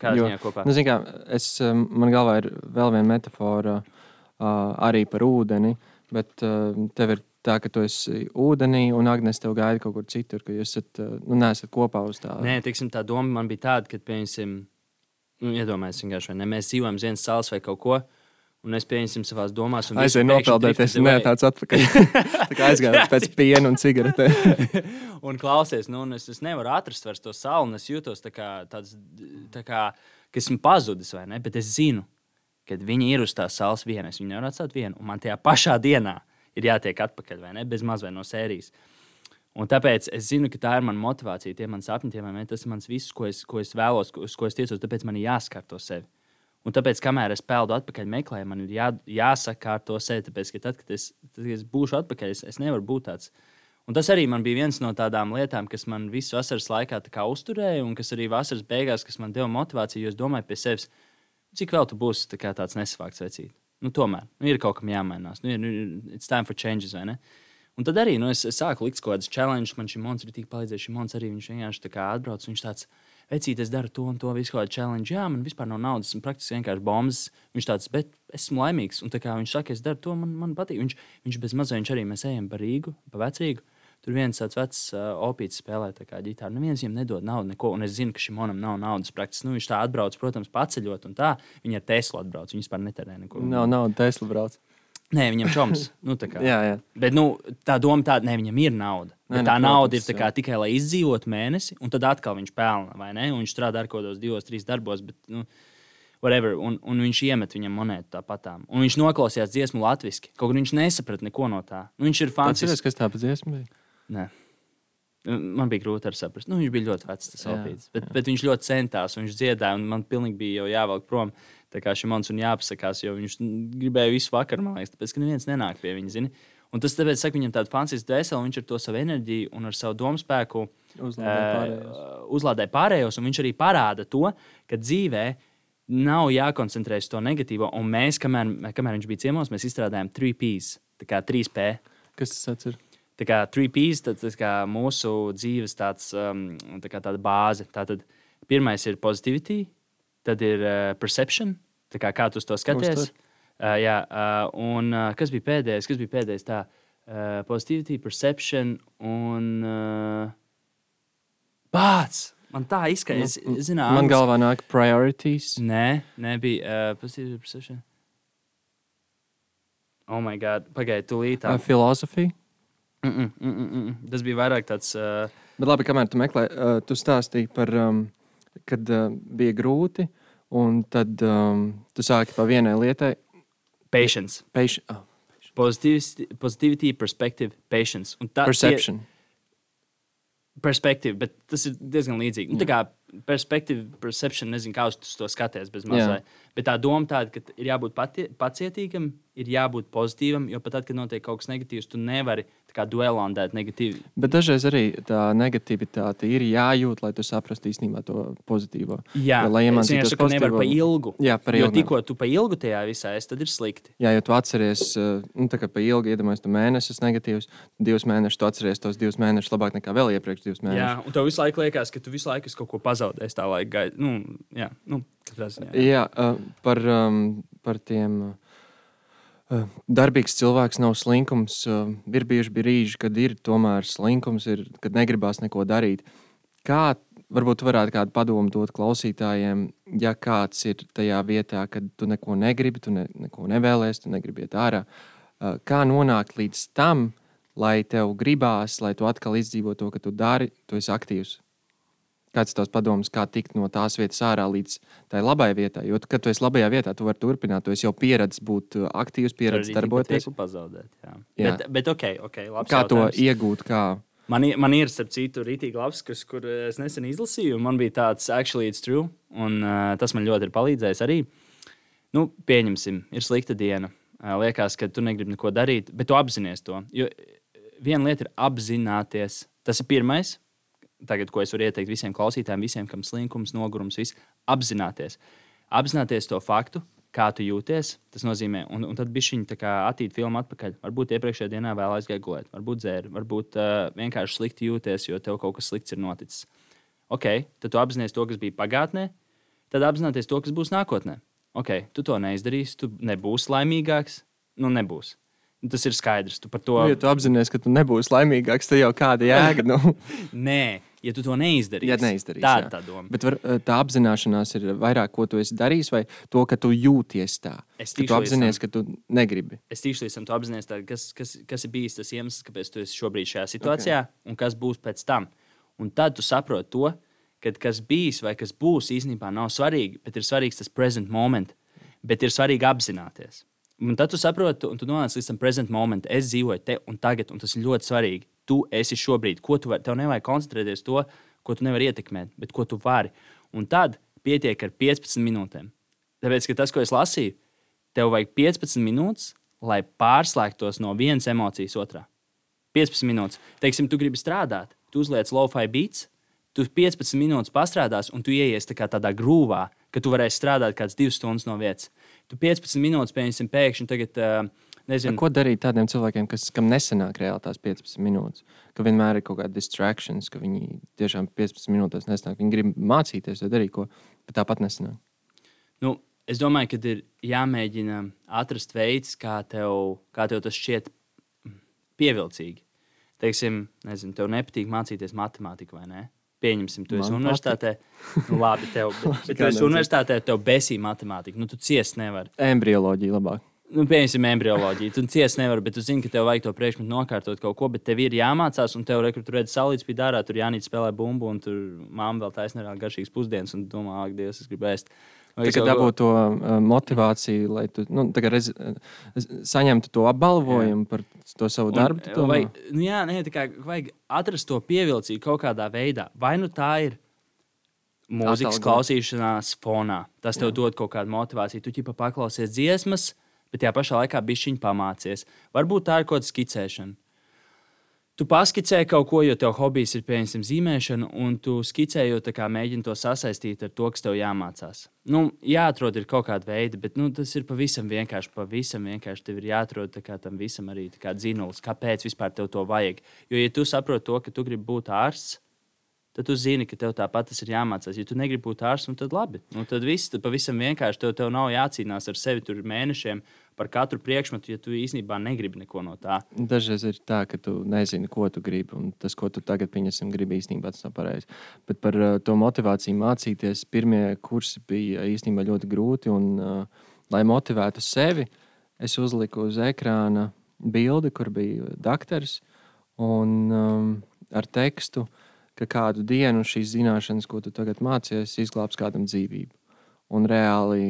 S1: Kādā ziņā kopā?
S2: Nu, zini kā, es, um, man galvā ir vēl viena metāfora uh, arī par ūdeni, bet uh, tev ir tā, ka tu esi ūdenī un Agnēs tev gaida kaut kur citur, ka jūs esat, uh, nu, neesat kopā uz tā.
S1: Nē, teiksim, tā doma man bija tāda, ka, piemēram, nu, iedomājieties, vienkārši, ne, mēs dzīvojam uz vienas salas vai kaut ko, Un es pieņemsim savās domās, un
S2: Aizēju nopeldēties, nē, tāds atpakaļ. tā kā aizgāju pēc piena un cigaretēm.
S1: un klausies, nu, un es, es nevaru atrast vairs to sauli, un es jūtos tā kā, tāds, tā kā ka esmu pazudis, vai ne? Bet es zinu, ka viņi ir uz tās salas vienas. Viņi nevar atstāt vienu, un man tajā pašā dienā ir jātiek atpakaļ, vai ne? Bez maz vai no sērijas. Un tāpēc es zinu, ka tā ir mana motivācija, tie mani sapņi, tie mani, tas ir mans viss, ko es, ko es vēlos, uz ko es tiecos. Tāpēc man ir jāskārto sevi. Un tāpēc, kamēr es peldu atpakaļ meklēju, man ir jā, jāsakārto sevi. Tāpēc, ka tad, kad es, tad, kad es būšu atpakaļ, es, es nevaru būt tāds. Un tas arī man bija viens no tādām lietām, kas man visu vasaras laikā uzturēja, un kas arī vasaras beigās, kas man deva motivāciju, jo es domāju pie sevis, cik vēl tu būsi tā tāds nesavākts vecīt. Nu, tomēr nu, ir kaut kam jāmainās. Nu, ir, nu, ir- it's time for changes, vai ne? Un tad arī nu, es, es sāku likt kaut kādas challenges. Man šī monēta ir tik palīdzējusi. Šī monēta arī viņš vienkārši tā kā atbrauc. Viņš tāds, vecīt, es daru to un to, visu kādu challenge. Jā, man vispār nav naudas, esmu praktiski vienkārši bombas. Viņš tāds, bet esmu laimīgs. Un tā kā viņš saka, es daru to, man, man patīk. Viņš, viņš bez mazā viņš arī mēs ejam pa Rīgu, pa vecrīgu. Tur viens tāds vecs uh, opīts spēlē tā kā ģitāru. Neviens viņam nedod naudu, neko. Un es zinu, ka šim monam nav naudas praktiski. Nu, viņš tā atbrauc, protams, paceļot un tā. Viņa ar Teslu atbrauc. Viņš vispār netērē neko.
S2: Nav naudas, Tesla brauc.
S1: Nē, viņam čoms. Nu, tā kā.
S2: Jā, jā.
S1: Bet nu, tā doma tāda, ne, viņam ir nauda.
S2: Nē, nu,
S1: tā nauda
S2: protams,
S1: ir tā kā, tikai lai izdzīvotu mēnesi, un tad atkal viņš pelna. vai ne? Un Viņš strādā ar kaut kādos divos, trīs darbos. Bet, nu, whatever, un, un viņš iemet viņam monētu tāpatām. Un viņš noklausījās dziesmu latviešu. Kaut gan viņš nesaprata neko no tā. Nu, viņš ir fans.
S2: Atceries, kas tā pa dziesmu bija?
S1: Nē. Man bija grūti saprast. Nu, viņš bija ļoti vecs, tas
S2: Jā,
S1: opīts. Bet, bet viņš ļoti centās, un viņš dziedāja, un man pilnīgi bija jau jāvelk prom. Tā kā šim monētam jāpasakās, jo viņš gribēja visu vakaru, man liekas, tāpēc, ka neviens nenāk pie viņa. Zini? Un tas tāpēc, ka viņam tāda fantastiska dvēsele, un viņš ar to savu enerģiju un ar savu domu spēku
S2: Uzlādē pārējos.
S1: uh, uzlādē pārējos, un viņš arī parāda to, ka dzīvē nav jākoncentrējas uz to negatīvo. Un mēs, kamēr, kamēr viņš bija ciemos, mēs izstrādājām 3Ps, tā kā 3P.
S2: Kas tas ir?
S1: Tā kā 3Ps, tad, tas kā mūsu dzīves tāds, um, tā kā tāda bāze. Tātad pirmais ir positivity, tad ir uh, perception, tā kā, kā tu to skaties. Uh, jā, uh, un uh, kas bija pēdējais? Kas bija pēdējais? Tā, uh, positivity, perception un uh, bāts. Man tā izskatās, es zinu,
S2: Man galvā nāk priorities.
S1: Nē, nebija uh, positivity, perception. Oh, my God. Pagaidiet, tūlīt.
S2: Uh, filozofija.
S1: Mm -mm, mm -mm. Tas bija vairāk tāds. Uh,
S2: Bet labi, kamēr tu meklē, uh, tu stāstīji par, um, kad uh, bija grūti, un tad um, tu sāki pa vienai lietai.
S1: patience,
S2: Peiš, oh,
S1: positivity, positivity perspective, patience. Un tā,
S2: perception.
S1: Tie, perspective, bet tas ir diezgan līdzīgi. Nu, tā kā perspective, perception, nezinu, kā uz to skaties. Bet tā doma tāda, ka ir jābūt pati, pacietīgam, ir jābūt pozitīvam, jo pat tad, kad notiek kaut kas negatīvs, tu nevari kā duellandēt negatīvi.
S2: Bet dažreiz arī tā negativitāte ir jājūt, lai tu saprastu īstenībā to pozitīvo.
S1: Jā,
S2: Jo, lai iemācītos
S1: saku, nevar
S2: pozitīvo-
S1: pa ilgu.
S2: Jā, par
S1: Jo
S2: ilgu.
S1: tikko tu pa ilgu tajā visā esi, tad ir slikti.
S2: Jā, ja tu atceries, uh, nu, tā kā pa ilgi iedomājies, tu mēnesis negatīvs, divus mēnešus, tu atceries tos divus mēnešus labāk nekā vēl iepriekš divus
S1: Jā,
S2: mēnešus.
S1: un tev visu laiku liekas, ka tu visu laiku kaut ko pazaudējis tā laika gaitā. Nu, jā, nu, ziņā.
S2: Jā, uh, par, um, par tiem. Uh, darbīgs cilvēks nav slinkums. Uh, ir bijuši brīži, kad ir tomēr slinkums, ir, kad negribās neko darīt. Kā varbūt tu varētu kādu padomu dot klausītājiem, ja kāds ir tajā vietā, kad tu neko negribi, tu ne, neko nevēlies, tu negribi iet ārā. Uh, kā nonākt līdz tam, lai tev gribās, lai tu atkal izdzīvo to, ka tu dari, tu esi aktīvs? Kāds ir tavs padoms, kā tikt no tās vietas ārā līdz tai labai vietai? Jo, kad tu esi labajā vietā, tu vari turpināt. Tu esi jau pieredzējis būt uh, aktīvs, pieredzējis darboties.
S1: Pazaudēt. Jā.
S2: Jā.
S1: Bet, bet ok, ok.
S2: Kā to
S1: jautājums.
S2: iegūt? Kā?
S1: Man, ir- man ir, starp citu, rītīgi labs, kas, kur es nesen izlasīju. un Man bija tāds, actually, it's true. Un uh, tas man ļoti ir palīdzējis arī. Nu, pieņemsim, ir slikta diena. Uh, liekas, ka tu negribi neko darīt, bet tu apzinājies to. Jo eh, viena lieta ir apzināties. Tas ir pirmais, tagad, ko es varu ieteikt visiem klausītājiem, visiem, kam slinkums, nogurums, viss apzināties. Apzināties to faktu, kā tu jūties. Tas nozīmē, un, un tad bija šī attīstīta filma atpakaļ. Varbūt iepriekšējā dienā vēl aizgāja gulēt, varbūt dzēra, varbūt uh, vienkārši slikti jūties, jo tev kaut kas slikts ir noticis. Ok, tad tu apzinājies to, kas bija pagātnē, tad apzināties to, kas būs nākotnē. Ok, tu to neizdarīsi, tu nebūsi laimīgāks. Nu, nebūs. Tas ir skaidrs. Tu par to
S2: Nu, ja tu apzinājies, ka tu nebūsi laimīgāks, tad jau kāda jēga. Nu,
S1: Nē, ja tu to neizdarīsi.
S2: Ja neizdarīsi,
S1: tā ir tā doma.
S2: Bet var, eh, tā apzināšanās ir vairāk, ko tu esi darījis, vai to, ka tu jūties tā.
S1: Es tikšu līdz
S2: apzinājies, ka tu negribi.
S1: es līdz tam, tu apzinājies, kas, kas, kas ir bijis tas iemesls, kāpēc tu esi šobrīd šajā situācijā, okay. un kas būs pēc tam. Un tad tu saproti to, ka kas bijis vai kas būs īstenībā nav svarīgi, bet ir svarīgs tas present moment, bet ir svarīgi apzināties. Un tad tu saproti, un tu nonāc līdz tam present moment. Es dzīvoju te un tagad, un tas ir ļoti svarīgi. Tu esi šobrīd, ko tu vari. Tev nevajag koncentrēties to, ko tu nevari ietekmēt, bet ko tu vari. Un tad pietiek ar 15 minūtēm. Tāpēc, ka tas, ko es lasīju, tev vajag 15 minūtes, lai pārslēgtos no vienas emocijas otrā. 15 minūtes. Teiksim, tu gribi strādāt, tu uzliec low-fi beats, tu 15 minūtes pastrādās, un tu ieies tā tādā grūvā, ka tu varēsi strādāt kādas divas stundas no vietas. Tu 15 minūtes pieņemsim pēkšņi tagad. Uh, Nezinu,
S2: ko darīt tādiem cilvēkiem, kas, kam nesanāk reāli tās 15 minūtes? Ka vienmēr ir kaut kāda distrakcijas, ka viņi tiešām 15 minūtēs nesanāk. Viņi grib mācīties, vai darīt ko, bet tāpat nesanāk.
S1: nu, es domāju, ka ir jāmēģina atrast veids, kā tev, kā tev tas šķiet pievilcīgi. Teiksim, nezinu, tev nepatīk mācīties matemātiku vai ne? Pieņemsim, tu esi
S2: Man
S1: universitātē. Nu, labi, tev, bet, bet tu esi universitātē, tev besī matemātika. Nu, tu ciest nevari.
S2: Embryoloģija labāk.
S1: Nu, pieņemsim, embryoloģiju. Tu ciest nevari, bet tu zini, ka tev vajag to priekšmetu nokārtot kaut ko, bet tev ir jāmācās, un tev rekur, tur redz salīdz pie dārā, tur jānīt spēlē bumbu, un tur māma vēl taisnē vēl garšīgas pusdienas, un domā, ak, Dievs, es gribu ēst. Vai
S2: Tagad dabūt to uh, motivāciju, lai tu nu, rez, uh, saņemtu to apbalvojumu jā. par to savu
S1: Un,
S2: darbu. tu
S1: vai,
S2: domā?
S1: nu, jā, nē, tā kā vajag atrast to pievilcīgu kaut kādā veidā. Vai nu tā ir mūzikas
S2: Atalgojums.
S1: klausīšanās fonā, tas tev jā. dod kaut kādu motivāciju. Tu ķipa paklausies dziesmas, bet tajā pašā laikā bišķiņi pamācies. Varbūt tā ir kaut kāda skicēšana. Tu paskicē kaut ko, jo tev hobijs ir piemēram zīmēšana, un tu skicējot, kā mēģini to sasaistīt ar to, kas tev jāmācās. Nu, jāatrod ir kaut kāda veida, bet nu, tas ir pavisam vienkārši. Pavisam vienkārši tev ir jāatrod kā tam visam arī kā dzinulis, kāpēc vispār tev to vajag. Jo, ja tu saproti to, ka tu gribi būt ārsts, tad tu zini, ka tev tāpat tas ir jāmācās. Ja tu negribi būt ārsts, nu, tad labi. Nu, tad viss tad pavisam vienkārši. Tev, tev nav jācīnās ar sevi tur mēnešiem par katru priekšmetu, ja tu īstenībā negribi neko no tā.
S2: Dažreiz ir tā, ka tu nezini, ko tu gribi. Un tas, ko tu tagad pieņemsim, gribi īstenībā tas nav pareizi. Bet par uh, to motivāciju mācīties, pirmie kursi bija īstenībā ļoti grūti. Un, uh, lai motivētu sevi, es uzliku uz ekrāna bildi, kur bija doktors un um, ar tekstu, ka kādu dienu šīs zināšanas, ko tu tagad mācies, izglābs kādam dzīvību. Un reāli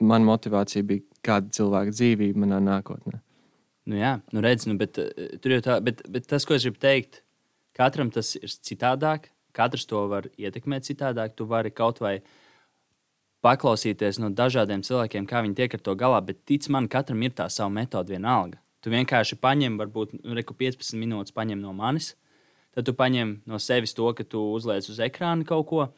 S2: man motivācija bija kāda cilvēka dzīvība manā nākotnē.
S1: Nu, jā, nu redz, nu, bet, eh, tā, bet, bet tas, ko es gribu teikt, katram tas ir citādāk. Katrs to var ietekmēt citādāk. Tu vari kaut vai paklausīties no dažādiem cilvēkiem, kā viņi tiek ar to galā, bet tic man, katram ir tā sava metode vienalga. Tu vienkārši paņem, varbūt nu, reku 15 minūtes paņem no manis, tad tu paņem no sevis to, ka tu uzliec uz ekrāna kaut ko.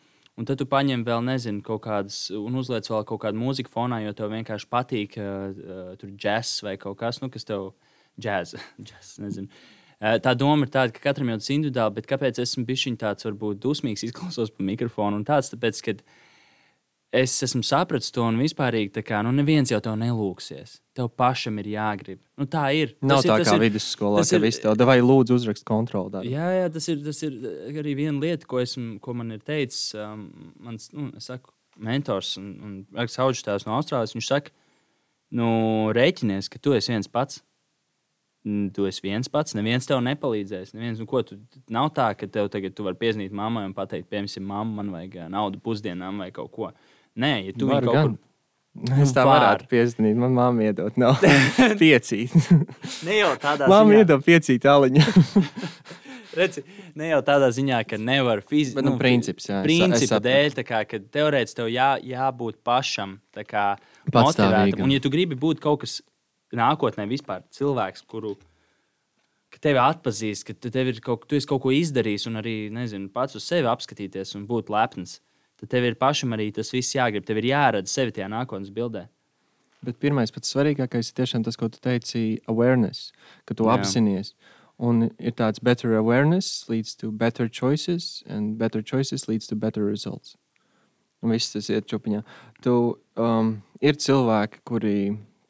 S1: Un tad tu paņem vēl, nezinu, kaut kādas, un uzliec vēl kaut kādu mūziku fonā, jo tev vienkārši patīk uh, uh, tur džeks vai kaut kas, nu, kas tev džēz, džēz, nezinu. Uh, tā doma ir tāda, ka katram jau tas individuāli, bet kāpēc esmu bijis tāds, varbūt dusmīgs, izklausos pa mikrofonu un tāds, tāpēc, ka es esmu sapratis to un vispārīgi, tā kā, nu, neviens jau tev nelūksies. Tev pašam ir jāgrib. Nu, tā ir.
S2: Nav
S1: Tas ir-
S2: tā
S1: tas
S2: kā
S1: ir-
S2: vidusskolā, ka
S1: ir-
S2: viss tev vai lūdzu uzrakst kontroli. darbu.
S1: Jā, jā tas, ir, tas ir arī viena lieta, ko, esmu, ko man ir teicis. Um, mans nu, saku, mentors un, un Haudžstāvs no Austrālijas. Viņš saka, nu, rēķinies, ka tu esi viens pats. Tu esi viens pats, neviens tev nepalīdzēs. Neviens, nu, ko, tu, nav tā, ka tev tagad tu vari piezīmēt mammai un pateikt, piemēram, mamma, man vajag ā, naudu pusdienām vai kaut ko. Nē, ja tu viņu kaut
S2: gan.
S1: kur
S2: Es tā
S1: var.
S2: varētu piezīmēt. Man māte iedod, nav piecīt.
S1: ne jau tādā
S2: Māte
S1: ziņā,
S2: iedod piecīt aliņu.
S1: redzi, ne jau tādā ziņā, ka nevar fiziski.
S2: Bet, nu, princips, jā, es es
S1: principa
S2: sapratu.
S1: dēļ, tā kā, ka teorētiski tev jā, jābūt pašam tā kā, motivētam. Un, ja tu gribi būt kaut kas nākotnē, vispār cilvēks, kuru ka tevi atpazīst, ka tev ir kaut, tu esi kaut ko izdarījis, un arī nezinu, pats uz sevi apskatīties un būt lepns, tad tev ir pašam arī tas viss jāgrib. Tev ir jāredz sevi tajā nākotnes bildē.
S2: Bet pirmais, pats svarīgākais ir tiešām tas, ko tu teici, awareness, ka tu
S1: Jā.
S2: apzinājies. Un ir tāds better awareness leads to better choices, and better choices leads to better results. Un viss tas iet čupiņā. Tu, um, ir cilvēki, kuri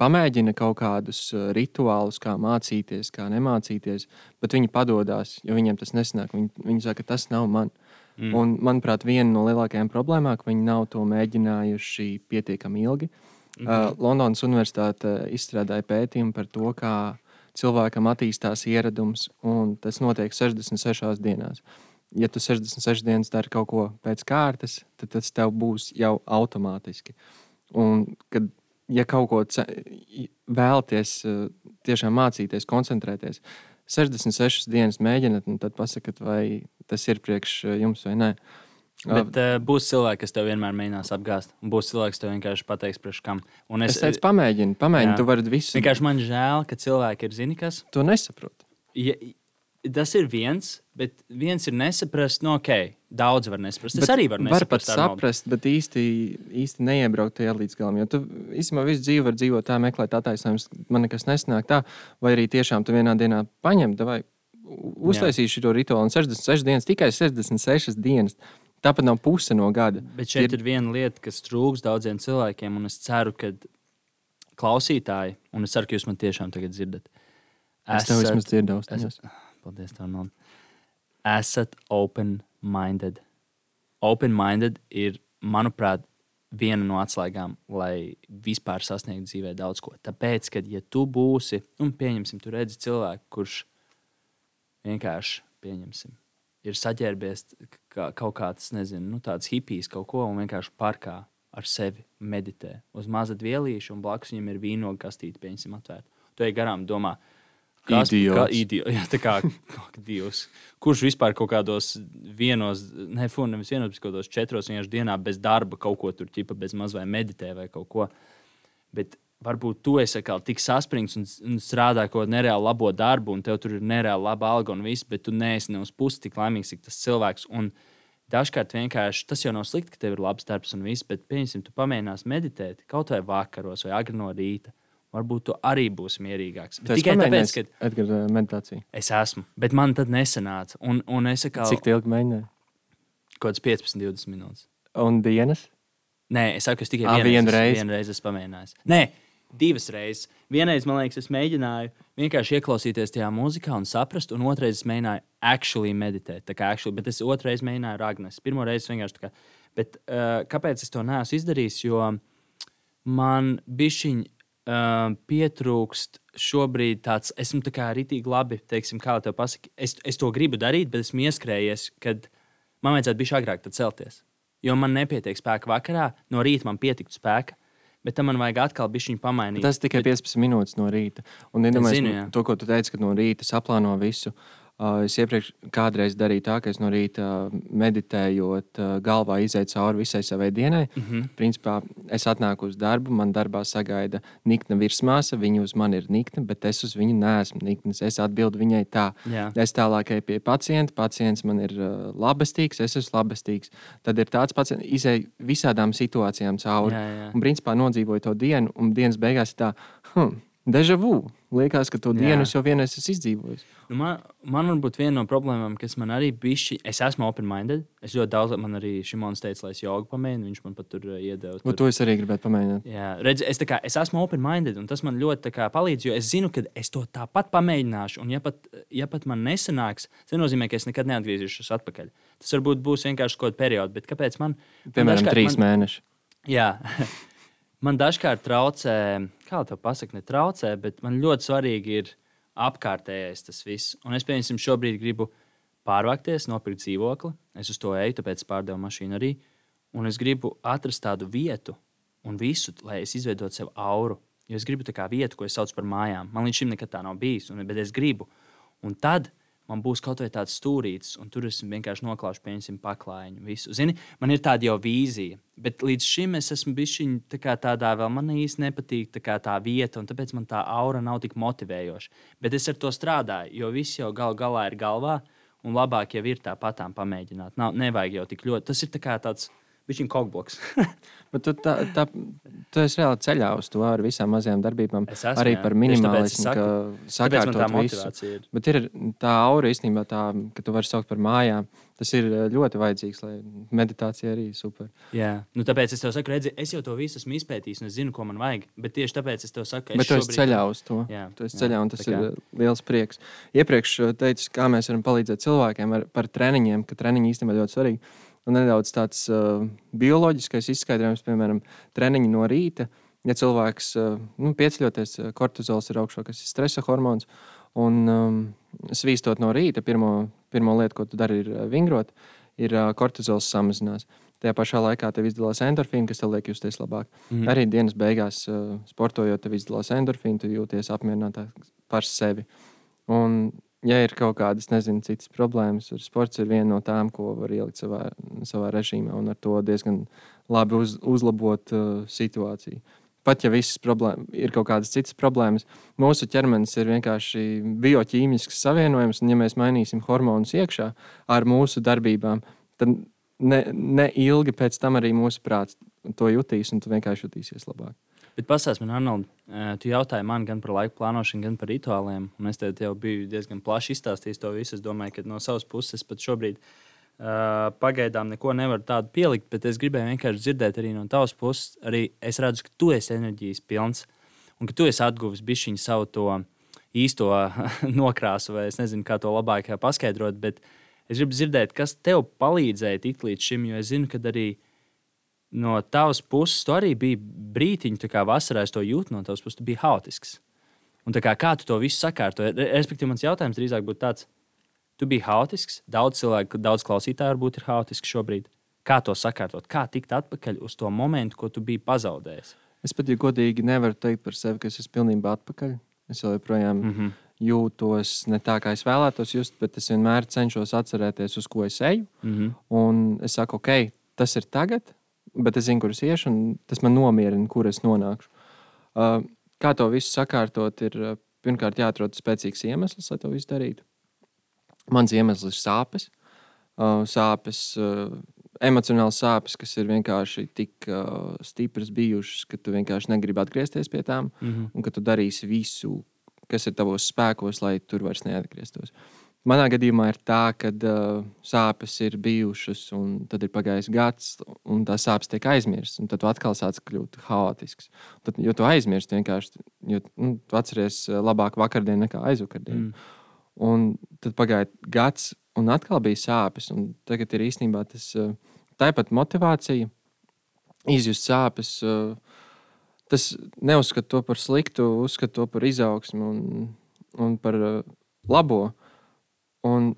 S2: pamēģina kaut kādus uh, rituālus, kā mācīties, kā nemācīties, bet viņi padodas, jo viņiem tas nesanāk. Viņi, viņi saka, ka tas nav man. Mm. Un, manuprāt, viena no lielākajām problēmām, ka viņi nav to mēģinājuši pietiekami ilgi. Mm -hmm. uh, Londonas Universitāte izstrādāja pētījumu par to, kā cilvēkam attīstās ieradums, un tas notiek 66 dienās. Ja tu 66 dienas dari kaut ko pēc kārtas, tad tas tev būs jau automātiski. Un, kad ja kaut ko vēlaties, tiešām mācīties, koncentrēties, 66 dienas mēģināt, un tad pasakiet, vai tas ir priekš jums vai nē.
S1: Bet uh, būs cilvēki, kas tev vienmēr mēģinās apgāzt. Būs cilvēks, kas tev vienkārši pateiks, priekš kam.
S2: Un es, es teicu, pamēģini, pamēģini, jā. tu vari visu.
S1: Vienkārši man žēl, ka cilvēki ir zini, kas.
S2: To nesaprot.
S1: Ja, tas ir viens, bet viens ir nesaprast, no nu, ok, daudz var nesaprast. Es bet arī varu
S2: var pat saprast, bet īsti, īsti neiebraukt tajā līdz galam. Jo tu īstenībā visu dzīvi vari dzīvot tā, meklēt attaisnojumus, man nekas nesnāk tā, vai arī tiešām tu vienā dienā paņem, vai uztaisīšu šo rituālu un 66 dienas, tikai 66 dienas. Tāpat nav puse no gada.
S1: Bet šeit ir, ir viena lieta, kas trūks daudziem cilvēkiem, un es ceru, ka klausītāji, un es ceru, ka jūs man tiešām tagad dzirdat.
S2: Es tev vismaz dzirdēju.
S1: Paldies, tev, Nolda. Esat open-minded. Open-minded ir, manuprāt, viena no atslēgām, lai vispār sasniegtu dzīvē daudz ko. Tāpēc, kad ja tu būsi, un pieņemsim, tu redzi cilvēku, kurš vienkārši, pieņemsim, ir saģērbies kā kaut kāds, nezinu, nu, tāds hipijs kaut ko un vienkārši parkā ar sevi meditē uz maza vielīša, un blakus viņam ir vīnogu kastīte, pieņemsim, atvērta. Tu ej garām, domā,
S2: Kas, kā
S1: idiots. Jā, tā kā divs. Kurš vispār kaut kādos vienos, ne, fu, nevis vienos, bet kaut kādos četros dienā bez darba kaut ko tur ķipa bez maz vai meditē vai kaut ko. Bet varbūt tu esi tik saspringts un, un strādā kaut kādu nereāli labo darbu, un tev tur ir nereāli laba alga un viss, bet tu neesi ne uz pusi tik laimīgs, cik tas cilvēks. Un dažkārt vienkārši tas jau nav slikti, ka tev ir labs darbs un viss, bet, pieņemsim, tu pamēģināsi meditēt kaut vai vakaros vai agri no rīta varbūt tu arī būsi mierīgāks.
S2: Tikai tāpēc, ka Edgar, eh, meditācija.
S1: es esmu, bet man tad nesanāca. Un, un es kā,
S2: Cik ilgi mēģināji?
S1: Kaut kāds 15, 20 minūtes.
S2: Un dienas?
S1: Nē, es saku, es tikai
S2: à, vienu reizi.
S1: Vienu reizi esmu pamēģinājis. Nē, divas reizes. Vienreiz, man liekas, es mēģināju vienkārši ieklausīties tajā mūzikā un saprast, un otrreiz es mēģināju actually meditēt. Tā kā actually, bet es otrreiz mēģināju Ragnas. Pirmo reizi vienkārši tā kā. Bet uh, kāpēc es to neesmu izdarījis? Jo man bišķiņi uh, pietrūkst šobrīd tāds, esmu tā kā rītīgi labi, teiksim, kā tev pasaki, es, es to gribu darīt, bet esmu ieskrējies, kad man vajadzētu būt agrāk celties. Jo man nepietiek spēka vakarā, no rīta man pietiktu spēka. Bet tam man vajag atkal bišķiņu pamainīt.
S2: Tas tikai bet... 15 minūtes no rīta. Un, iedomājieties, to, ko tu teici, ka no rīta saplāno visu. Uh, es iepriekš kādreiz darīju tā, ka es no rīta meditējot, uh, galvā izēju cauri visai savai dienai. Mm -hmm. Principā es atnāku uz darbu, man darbā sagaida nikna virsmāsa, viņa uz mani ir nikna, bet es uz viņu neesmu nikns. Es atbildu viņai tā. Jā. Es tālāk eju pie pacienta, pacients man ir uh, labestīgs, es esmu labestīgs. Tad ir tāds pats, izēju visādām situācijām cauri. Jā, jā. Un principā nodzīvoju to dienu, un dienas beigās ir tā, hm, deja vu. Liekas, ka to dienu es jau vienreiz esmu izdzīvojis.
S1: Nu, man, man varbūt viena no problēmām, kas man arī bija, es esmu open-minded. Es ļoti daudz, man arī Šimons teica, lai es jogu pamēģinu. Viņš man pat tur uh, iedeva.
S2: Tur. To es arī gribētu pamēģināt.
S1: Jā, redz, es, kā, es esmu open-minded, un tas man ļoti kā, palīdz, jo es zinu, ka es to tāpat pamēģināšu. Un, ja pat, ja pat man nesanāks, tas nozīmē, ka es nekad neatgriezīšos atpakaļ. Tas varbūt būs vienkārši kaut kāds periods, bet kāpēc man?
S2: Piemēram, man trīs man, mēneši.
S1: Jā. man dažkārt traucē, kā te pasakot, netraucē, bet man ļoti svarīgi ir apkārtējais tas viss. Un es, piemēram, šobrīd gribu pārvākties, nopirkt dzīvokli. Es uz to eju, tāpēc pārdevu mašīnu arī. Un es gribu atrast tādu vietu un visu, lai es izveidotu sev auru. Jo es gribu tādu vietu, ko es saucu par mājām. Man līdz šim nekad tā nav bijis, un, bet es gribu. Un tad man būs kaut vai tāds stūrītis, un tur es vienkārši noklāšu, pieņemsim, paklājiņu. Visu. Zini, man ir tāda jau vīzija, bet līdz šim es esmu bijis tā tādā vēl man īsti nepatīk tā, tā vieta, un tāpēc man tā aura nav tik motivējoša. Bet es ar to strādāju, jo viss jau gal galā ir galvā, un labāk jau ir tāpatām pamēģināt. Nav, nevajag jau tik ļoti. Tas ir tā tāds Viņš ir kokbloks.
S2: Bet tu, tā, tā, tu esi reāli ceļā uz to ar visām mazajām darbībām.
S1: Es esmu,
S2: arī par
S1: saku.
S2: ka
S1: Tāpēc man tā
S2: sakārtot visu.
S1: motivācija ir.
S2: Bet ir tā aura īstenībā, tā, ka tu vari saukt par mājām. Tas ir eh, ļoti vajadzīgs, lai meditācija arī ir super.
S1: Jā, nu, tāpēc es tev saku, redzi, es jau to visu esmu izpētījis, un es zinu, ko man vajag. Bet tieši tāpēc es tev saku, ka
S2: Bet
S1: es
S2: tu esi
S1: šobrīd-
S2: ceļā uz to.
S1: Jā,
S2: Tu esi
S1: jā,
S2: ceļā, un tas ir eh, liels prieks. Iepriekš eh, teicu, kā mēs varam palīdzēt cilvēkiem ar, par treniņiem, ka treniņi īstenībā ļoti svarīgi. Un nedaudz tāds uh, bioloģiskais izskaidrojums, piemēram, treniņi no rīta. Ja cilvēks uh, nu, pieceļoties, uh, kortizols ir augšā, kas ir stresa hormons, un um, svīstot no rīta, pirmo, pirmo lietu, ko tu dari, ir uh, vingrot, ir uh, kortizols samazinās. Tajā pašā laikā tev izdalās endorfīna, kas tev liek justies labāk. Mm. Arī dienas beigās, uh, sportojot, tev izdalās endorfīna, tu jūties apmierinātāk par sevi. Un, ja ir kaut kādas, nezinu, citas problēmas, tad sports ir viena no tām, ko var ielikt savā, savā režīmā un ar to diezgan labi uz, uzlabot uh, situāciju. Pat ja visas problēmas ir kaut kādas citas problēmas, mūsu ķermenis ir vienkārši bioķīmisks savienojums, un ja mēs mainīsim hormonus iekšā ar mūsu darbībām, tad ne, ne ilgi pēc tam arī mūsu prāts to jutīs, un tu vienkārši jutīsies labāk.
S1: Bet pastāsti man, Arnold, eh, tu jautāji man gan par laika plānošanu, gan par rituāliem. Es tev jau biju diezgan plaši izstāstījis to visu. Es domāju, ka no savas puses pat šobrīd uh, pagaidām neko nevaru tādu pielikt, bet es gribēju vienkārši dzirdēt arī no tavas puses. Arī es redzu, ka tu esi enerģijas pilns un ka tu esi atguvis bišķiņu savu to īsto nokrāsu, vai es nezinu, kā to labāk paskaidrot. Bet es gribu dzirdēt, kas tev palīdzēja tikt līdz šim, jo es zinu, ka arī no tavas puses tu arī biji brītiņš, tā kā vasarā es to jūtu no tavas puses, tu biji haotisks. Un kā, kā tu to visu sakārtoji? Re- Respektīvi, mans jautājums drīzāk būtu tāds, tu biji haotisks, daudz cilvēku, daudz klausītāju varbūt ir haotiski šobrīd. Kā to sakārtot? Kā tikt atpakaļ uz to momentu, ko tu biji pazaudējis?
S2: Es pat, ja godīgi, nevaru teikt par sevi, ka es esmu pilnībā atpakaļ. Es joprojām mm. -hmm. jūtos ne tā, kā es vēlētos just, bet es vienmēr cenšos atcerēties, uz ko es eju.
S1: Mm -hmm.
S2: Un es saku, ok, tas ir tagad, bet es zinu, kur es iešu, un tas man nomierina, kur es nonākšu. Uh, kā to visu sakārtot, ir uh, pirmkārt jāatrod spēcīgs iemesls, lai to visu darītu. Mans iemesls ir sāpes. Uh, sāpes, uh, emocionāls sāpes, kas ir vienkārši tik uh, stipras bijušas, ka tu vienkārši negribi atgriezties pie tām,
S1: Mm -hmm.
S2: un ka tu darīsi visu, kas ir tavos spēkos, lai tur vairs neatgrieztos. Manā gadījumā ir tā, ka uh, sāpes ir bijušas, un tad ir pagājis gads, un tās sāpes tiek aizmirstas, tad tu atkal sāc kļūt haotisks. Tad, jo tu aizmirsti vienkārši, jo nu, tu atceries uh, labāk vakardienu nekā aizvakardienu.
S1: Mm.
S2: Un tad pagāja gads, un atkal bija sāpes. Tagad ir īstenībā tas uh, tāpat motivācija, izjust sāpes. Uh, tas neuzskata to par sliktu, uzskata to par izaugsmu un, un par uh, labo. Un,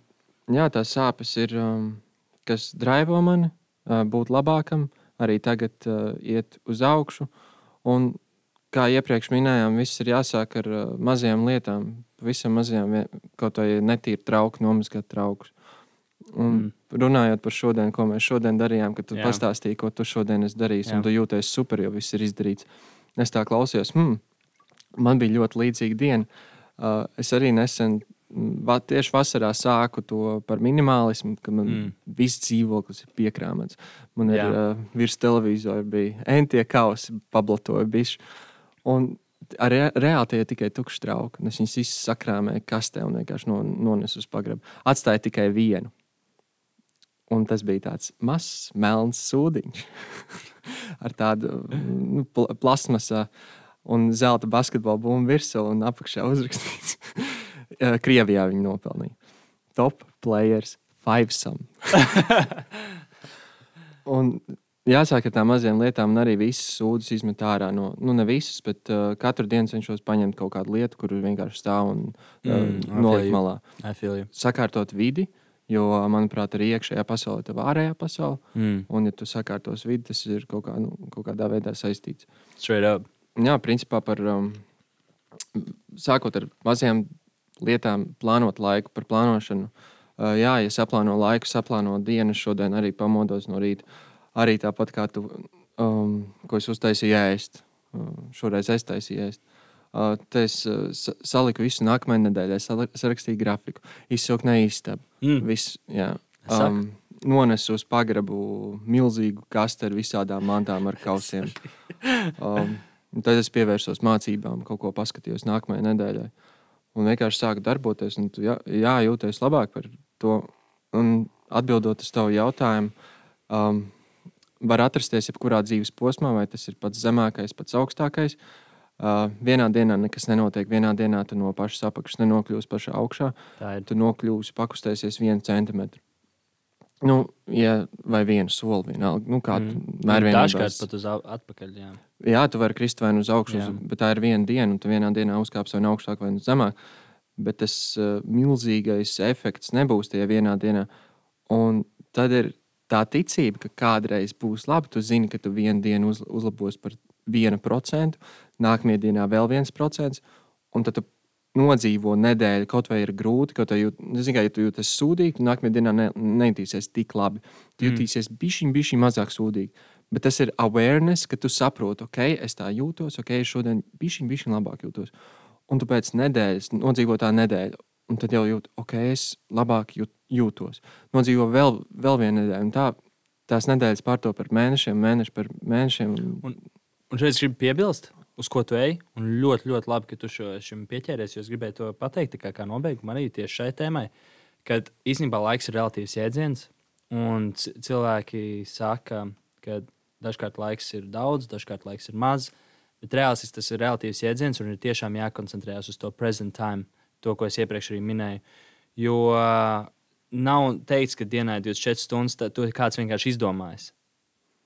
S2: jā, tās sāpes ir, um, kas draivo mani uh, būt labākam, arī tagad uh, iet uz augšu. Un, kā iepriekš minējām, viss ir jāsāk ar uh, mazajām lietām, pavisam vien- kaut vai netīri trauku, nomazgāt traukus. Un
S1: Mm.
S2: runājot par šodienu, ko mēs šodien darījām, kad tu
S1: Jā.
S2: Pastāstīji, ko tu šodien esi darījis,
S1: Jā.
S2: un tu jūties super, jo viss ir izdarīts. Es tā klausījos, hmm, man bija ļoti līdzīga diena. Uh, es arī nesen, tieši vasarā sāku to par minimālismu, ka man
S1: Mm.
S2: viss dzīvoklis ir piekrāmēts. Man ir
S1: Jā.
S2: uh, virs televizora bija entie kausi, pablatoja bišķi. Un ar re, reāli tie ir tikai tukši trauki. Es viņus visus sakrāmēju kastē un vienkārši no, nonesu uz pagrabu. Atstāju tikai vienu. Un tas bija tāds mazs, melns sūdiņš ar tādu nu, pl plasmasā un zelta basketbola bumbu virsū un apakšā uzrakstīts. Eh, Krievijā viņi nopelnīja. Top players, five sum. un jāsāk ar tām mazām lietām, un arī visas sūdzes izmet ārā. No, nu, ne visas, bet uh, katru dienu cenšos paņemt kaut kādu lietu, kur vienkārši stāv un uh,
S1: Mm, I feel
S2: nolikt
S1: you.
S2: malā. Sakārtot vidi, jo, manuprāt, arī iekšējā pasaule ir ārējā pasaule.
S1: Mm.
S2: Un, ja tu sakārtos vidi, tas ir kaut, kā, nu, kaut kādā veidā saistīts.
S1: Straight up.
S2: Jā, principā par um, sākot ar mazajām lietām, plānot laiku, par plānošanu. Uh, jā, ja saplāno laiku, saplāno dienu, šodien arī pamodos no rīta. Arī tāpat kā tu, um, ko es uztaisīju ēst. Uh, šoreiz es taisīju ēst. Uh, es uh, sa- saliku visu nākamajai nedēļai, sali- sarakstīju grafiku, izsaukt neistabu.
S1: Mm.
S2: Viss, jā. Um, nonesu uz pagrabu milzīgu kastu ar visādām mantām, ar kausiem. Um, tad es pievērsos mācībām, kaut ko paskatījos nākamajai nedēļai. Un vienkārši sāku darboties, tu jā, jā, jūties labāk par to. Un atbildot uz tavu jautājumu, um, var atrasties jebkurā dzīves posmā, vai tas ir pats zemākais, pats augstākais. Uh, vienā dienā nekas nenotiek. Vienā dienā tu no pašas apakšas nenokļūsi pašā augšā. Tu nokļūsi, pakustēsies vienu centimetru. Nu, ja, vai vienu soli, vienalga. Nu, kā mm.
S1: Dažkārt pat uz atpakaļ. Jā,
S2: jā tu vari krist vai nu uz augšu, jā. bet tā ir viena diena, un tu vienā dienā uzkāpsi vai nu augstāk vai nu zemāk. Bet tas uh, milzīgais efekts nebūs tajā vienā dienā. Un tad ir tā ticība, ka kādreiz būs labi. Tu zini, ka tu vienu dienu uz, uzlabos par vienu procentu, nākamajā dienā vēl viens procents, un tad tu nodzīvo nedēļu, kaut vai ir grūti, kaut arī jūt, zini, ja tu jūties sūdīgi, tad nākamajā dienā ne, nejutīsies tik labi. Tu mm. jutīsies mm. bišķiņ, bišķiņ mazāk sūdīgi. Bet tas ir awareness, ka tu saproti, ok, es tā jūtos, ok, šodien bišķiņ, bišķiņ labāk jūtos. Un tu pēc nedēļas nodzīvo tā nedēļa, un tad jau jūt, ok, es labāk jūt, jūtos. Nodzīvo vēl, vēl vienu nedēļu, un tā, tās nedēļas pārto par mēnešiem, mēneši par mēnešiem.
S1: Un, un šeit es gribu piebilst, uz ko tu ej, un ļoti, ļoti labi, ka tu šo, šim pieķēries, es gribēju to pateikt kā, kā nobeigumu arī tieši šai tēmai, kad īstenībā laiks ir relatīvs jēdziens, un cilvēki saka, ka dažkārt laiks ir daudz, dažkārt laiks ir maz, bet reāls tas ir relatīvs jēdziens, un ir tiešām jākoncentrējas uz to present time to, ko es iepriekš arī minēju. Jo uh, nav teikts, ka dienā ir 24 stundas, tad to kāds vienkārši izdomājis.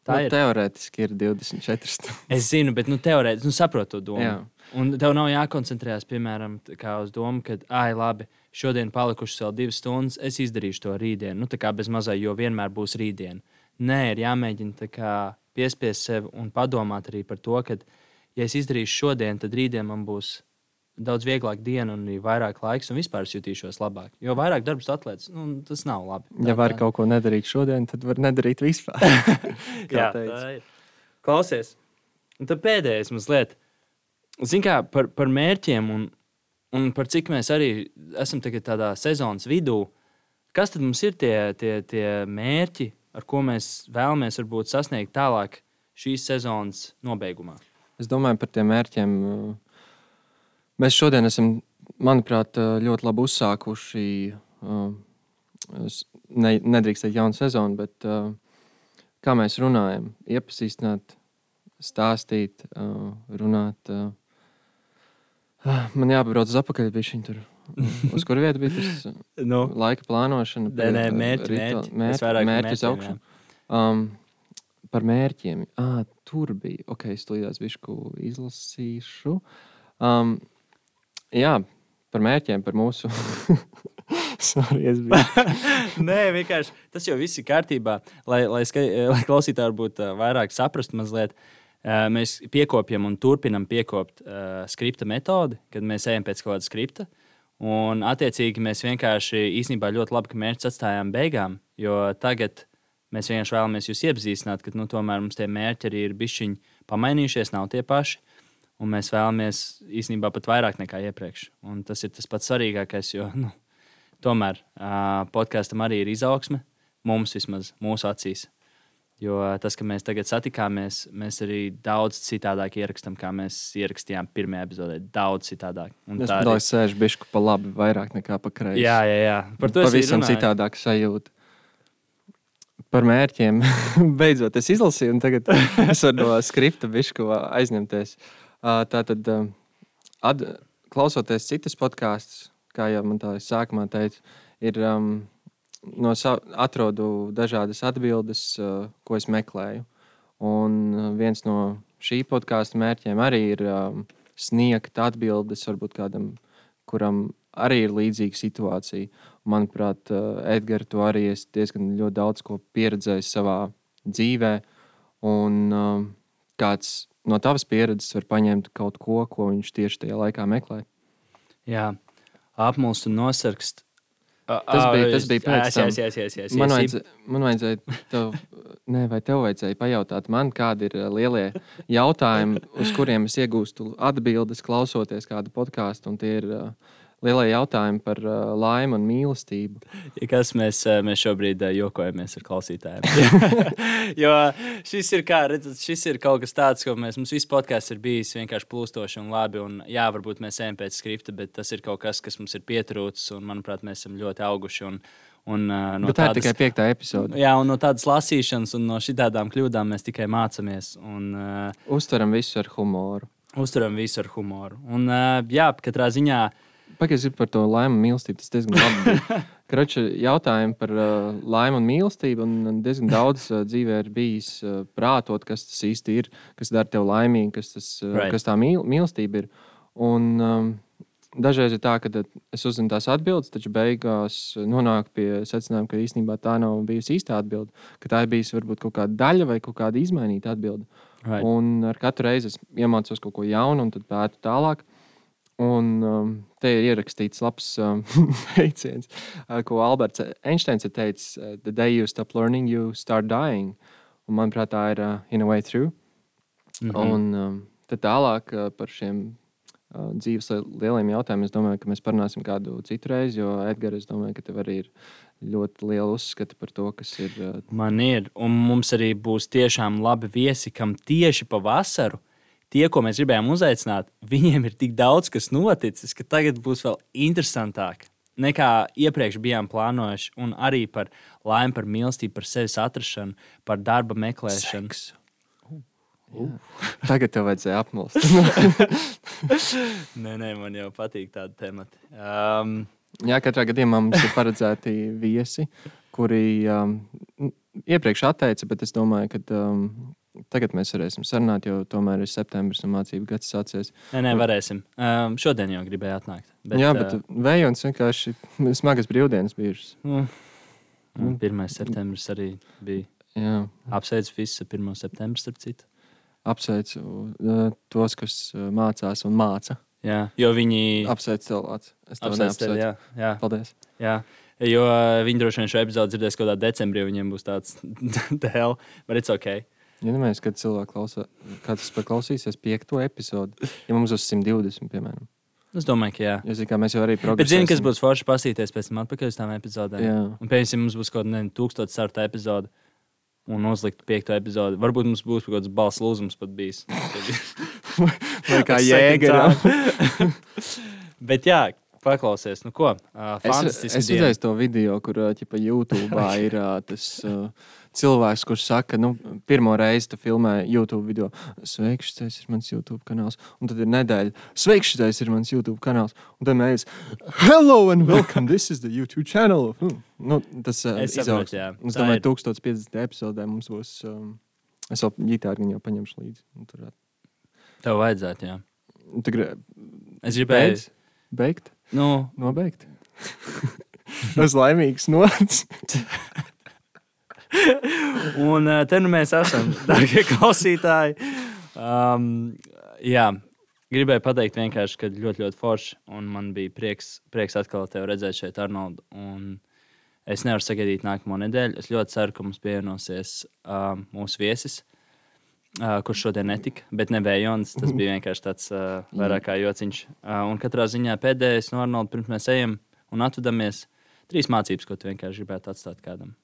S2: Tā nu, ir. Teorētiski ir 24 stundas.
S1: Es zinu, bet nu, teorētiski nu, saprotu to domu. Jā. Un tev nav jākoncentrējas, piemēram, uz domu, ka, ah, labi, šodien palikušas vēl divas stundas, es izdarīšu to rītdien. Nu, tā kā bez mazā, jo vienmēr būs rītdiena. Nē, ir jāmēģina kā, piespiest sev un padomāt arī par to, ka, ja es izdarīšu šodien, tad rītdien man būs daudz vieglāk diena un vairāk laiks, un vispār es jutīšos labāk. Jo vairāk darbs atlētas, nu, tas nav labi.
S2: Tā, ja var tā. kaut ko nedarīt šodien, tad var nedarīt vispār.
S1: Jā, tā ir. Klausies, un tad pēdējais mazliet. Zini, kā par, par mērķiem un, un par cik mēs arī esam tādā sezonas vidū. Kas tad mums ir tie, tie, tie mērķi, ar ko mēs vēlamies varbūt sasniegt tālāk šīs sezonas nobeigumā?
S2: Es domāju par tiem mērķiem. Uh Mēs šodien esam, manuprāt, ļoti labi uzsākuši. Ne, nedrīkst teikt, jaunu sezonu, bet kā mēs runājam, iepazīstināt, stāstīt, runāt. Man jāpabrauc uz atpakaļ, bija viņa tur. Uz kuru vietu bija tas
S1: nu,
S2: laika plānošana?
S1: Nē, nē, mērķi, mērķi, mērķi,
S2: mērķi uz augšu. Um, par mērķiem. Ah, tur bija. Ok, es to izlasīšu. Um, Jā, par mērķiem, par mūsu. Sorry, es biju.
S1: Nē, vienkārši tas jau viss ir kārtībā. Lai, lai, skai, lai klausītāji varbūt vairāk saprastu mazliet, mēs piekopjam un turpinam piekopt uh, skripta metodi, kad mēs ejam pēc kaut kāda skripta. Un, attiecīgi, mēs vienkārši īstenībā ļoti labi, ka mērķus atstājām beigām, jo tagad mēs vienkārši vēlamies jūs iepazīstināt, ka nu, tomēr mums tie mērķi arī ir bišķiņi pamainījušies, nav tie paši un mēs vēlamies īstenībā pat vairāk nekā iepriekš. Un tas ir tas pats svarīgākais, jo nu, tomēr uh, podkāstam arī ir izaugsme, mums vismaz mūsu acīs. Jo tas, ka mēs tagad satikāmies, mēs arī daudz citādāk ierakstām, kā mēs ierakstījām pirmajā epizodē. Daudz citādāk.
S2: Un es domāju, ka sēž bišku pa labi, vairāk nekā pa kreisi.
S1: Jā, jā, jā.
S2: Par to pavisam citādāk sajūta. Par mērķiem. Beidzot, es izlasīju, un tagad es varu no skripta bišku aizņemties. Uh, Tātad, ad, klausoties citas podkāstus, kā jau man tā sākumā teica, ir um, no atrodu dažādas atbildes, uh, ko es meklēju. Un viens no šī podkāstu mērķiem arī ir um, sniegt atbildes varbūt kādam, kuram arī ir līdzīga situācija. Manuprāt, uh, Edgars, tu arī esi diezgan daudz ko pieredzējis savā dzīvē. Un um, kāds no tavas pieredzes var paņemt kaut ko, ko viņš tieši tajā laikā meklē.
S1: Jā, apmulst un nosargst.
S2: Tas bija, tas bija pēc
S1: tam. Jā, jā, jā,
S2: man, vajadzēja, man vajadzēja, tev, ne, vai tev vajadzēja pajautāt man, kādi ir lielie jautājumi, uz kuriem es iegūstu atbildes, klausoties kādu podkāstu. Tie ir lielie jautājumi par uh, laimi un mīlestību.
S1: Ja kas mēs, uh, mēs šobrīd uh, jokojamies ar klausītājiem. jo šis ir, kā, redzat, šis ir kaut kas tāds, ko mēs, mums viss podkāsts ir bijis vienkārši plūstoši un labi. Un, jā, varbūt mēs ejam pēc skripta, bet tas ir kaut kas, kas mums ir pietrūcis. Un, manuprāt, mēs esam ļoti auguši. Un, un, uh, no
S2: Bet tā
S1: tādas,
S2: ir tikai piekta epizode.
S1: Jā, un no tādas lasīšanas un no šādām kļūdām mēs tikai mācāmies. Un, uh,
S2: Uztveram visu ar humoru.
S1: Uzturam visu ar humoru. Un, uh, jā, katrā ziņā uh,
S2: Pagaidiet par to laimi un mīlestību. Tas diezgan labi. Kroči, jautājumi par uh, laimi un mīlestību. Un diezgan daudz uh, dzīvē ir bijis uh, prātot, kas tas īsti ir, kas dara tevi laimīgu, kas, tas, uh,
S1: Right.
S2: kas tā mīl, mīlestība ir. Un, um, dažreiz ir tā, ka es uzzinu tās atbildes, taču beigās nonāku pie secinājuma, ka īstenībā tā nav bijusi īstā atbilde. Ka tā ir bijusi varbūt kaut kāda daļa vai kaut kāda izmainīta atbilde.
S1: right.
S2: Un ar katru reizi es iemācos kaut ko jaunu, un pētu tālāk. Un um, te ir ierakstīts labs um, teiciens, uh, ko Alberts Einsteins ir teicis: uh, The day you stop learning, you start dying. Un, manuprāt, tā ir uh, in a way true. Mm -hmm. Un um, tad tālāk uh, par šiem uh, dzīves li- lieliem jautājumiem, es domāju, ka mēs parunāsim kādu citu reizi, jo Edgars, es domāju, ka tev arī ir ļoti liela uzskata par to, kas ir. Uh,
S1: Man ir, un mums arī būs tiešām labi viesi, kam tieši pa vasaru tie, ko mēs gribējām uzaicināt, viņiem ir tik daudz kas noticis, ka tagad būs vēl interesantāk. Nekā iepriekš bijām plānojuši, un arī par laimi, par mīlestību, par sevis atrašanu, par darba meklēšanu.
S2: Seks. Tagad tev vajadzēja apmulst.
S1: Nē, nē, man jau patīk tādi temati. Um,
S2: Jā, katrā gadījumā mums ir paredzēti viesi, kuri um, iepriekš atteica, bet es domāju, ka um, tagad mēs varēsim sarunāt, jo tomēr ir septembris un mācību gads sācies.
S1: nē, nē, varēsim. Um, šodien jau gribēju atnākt.
S2: Bet, Jā, bet uh, vējons vienkārši smagas brīvdienas bijušas.
S1: uh, uh, 1. septembris arī bija.
S2: Jā,
S1: Apsveicu visus ar 1. septembri, starp citu.
S2: apsveicu uh, tos, kas mācās un māca.
S1: Jā, jo viņi
S2: Apsveicu Lācis. Es tev
S1: apsveic tevi. Jā, jā,
S2: Paldies.
S1: jā. Jo viņi droši vien šo epizodu dzirdēs kaut kādā decembrī, viņiem būs tāds hell, but it's ok.
S2: Ja nemēģinās, kad cilvēks klausās, kāds klausīsies piekto episodu, ja mums būs 120, piemēram.
S1: Es domāju, ka jā.
S2: Jo, zini, kā mēs jau arī
S1: Bet zini, kas būs forši pastīties pēc tam atpakaļ uz tām epizodēm.
S2: Jā.
S1: Un pēc tam mums būs kaut kāda tūkstoša sarta epizode. Un uzlikt piekto epizodi. Varbūt mums būs kaut kāds balss lūzums pat bijis.
S2: Vai kā jēga.
S1: Bet jā, paklausies. Nu ko? Uh,
S2: Es, es redzēju to video, kur ķipa, YouTube ir ā, tas uh, cilvēks, kurš saka, nu, pirmo reizi tu filmē YouTube video. Sveiki, šis ir mans YouTube kanāls. Un tad ir nedēļa. Sveiki, šis ir mans YouTube kanāls. Un tad mēs Hello and welcome! This is the YouTube channel. Hmm. Nu, tas uh,
S1: Es saprotu, jā.
S2: Es domāju,
S1: ir.
S2: 1050 epizodē mums būs. Um, es vēl ģitāru jau paņemšu līdzi. Tur,
S1: Tev vajadzētu, jā.
S2: tu grib,
S1: Es gribēju.
S2: beidz, beigt,
S1: Nu,
S2: nobeigt. Tas laimīgs nots.
S1: Un uh, te nu mēs esam, darbie klausītāji. Um, jā, gribēju pateikt vienkārši, ka ļoti, ļoti forši. Un man bija prieks, prieks atkal tevi redzēt šeit, Arnold. Un es nevaru sagaidīt nākamo nedēļu. Es ļoti ceru, ka mums pievienosies um, mūsu viesis. Uh, kurš šodien netika, bet ne Vējons. Tas bija vienkārši tāds uh, vairāk kā jociņš. Uh, un katrā ziņā pēdējais no Arnolda, pirms mēs ejam un atvedamies, trīs mācības, ko tu vienkārši gribētu atstāt kādam.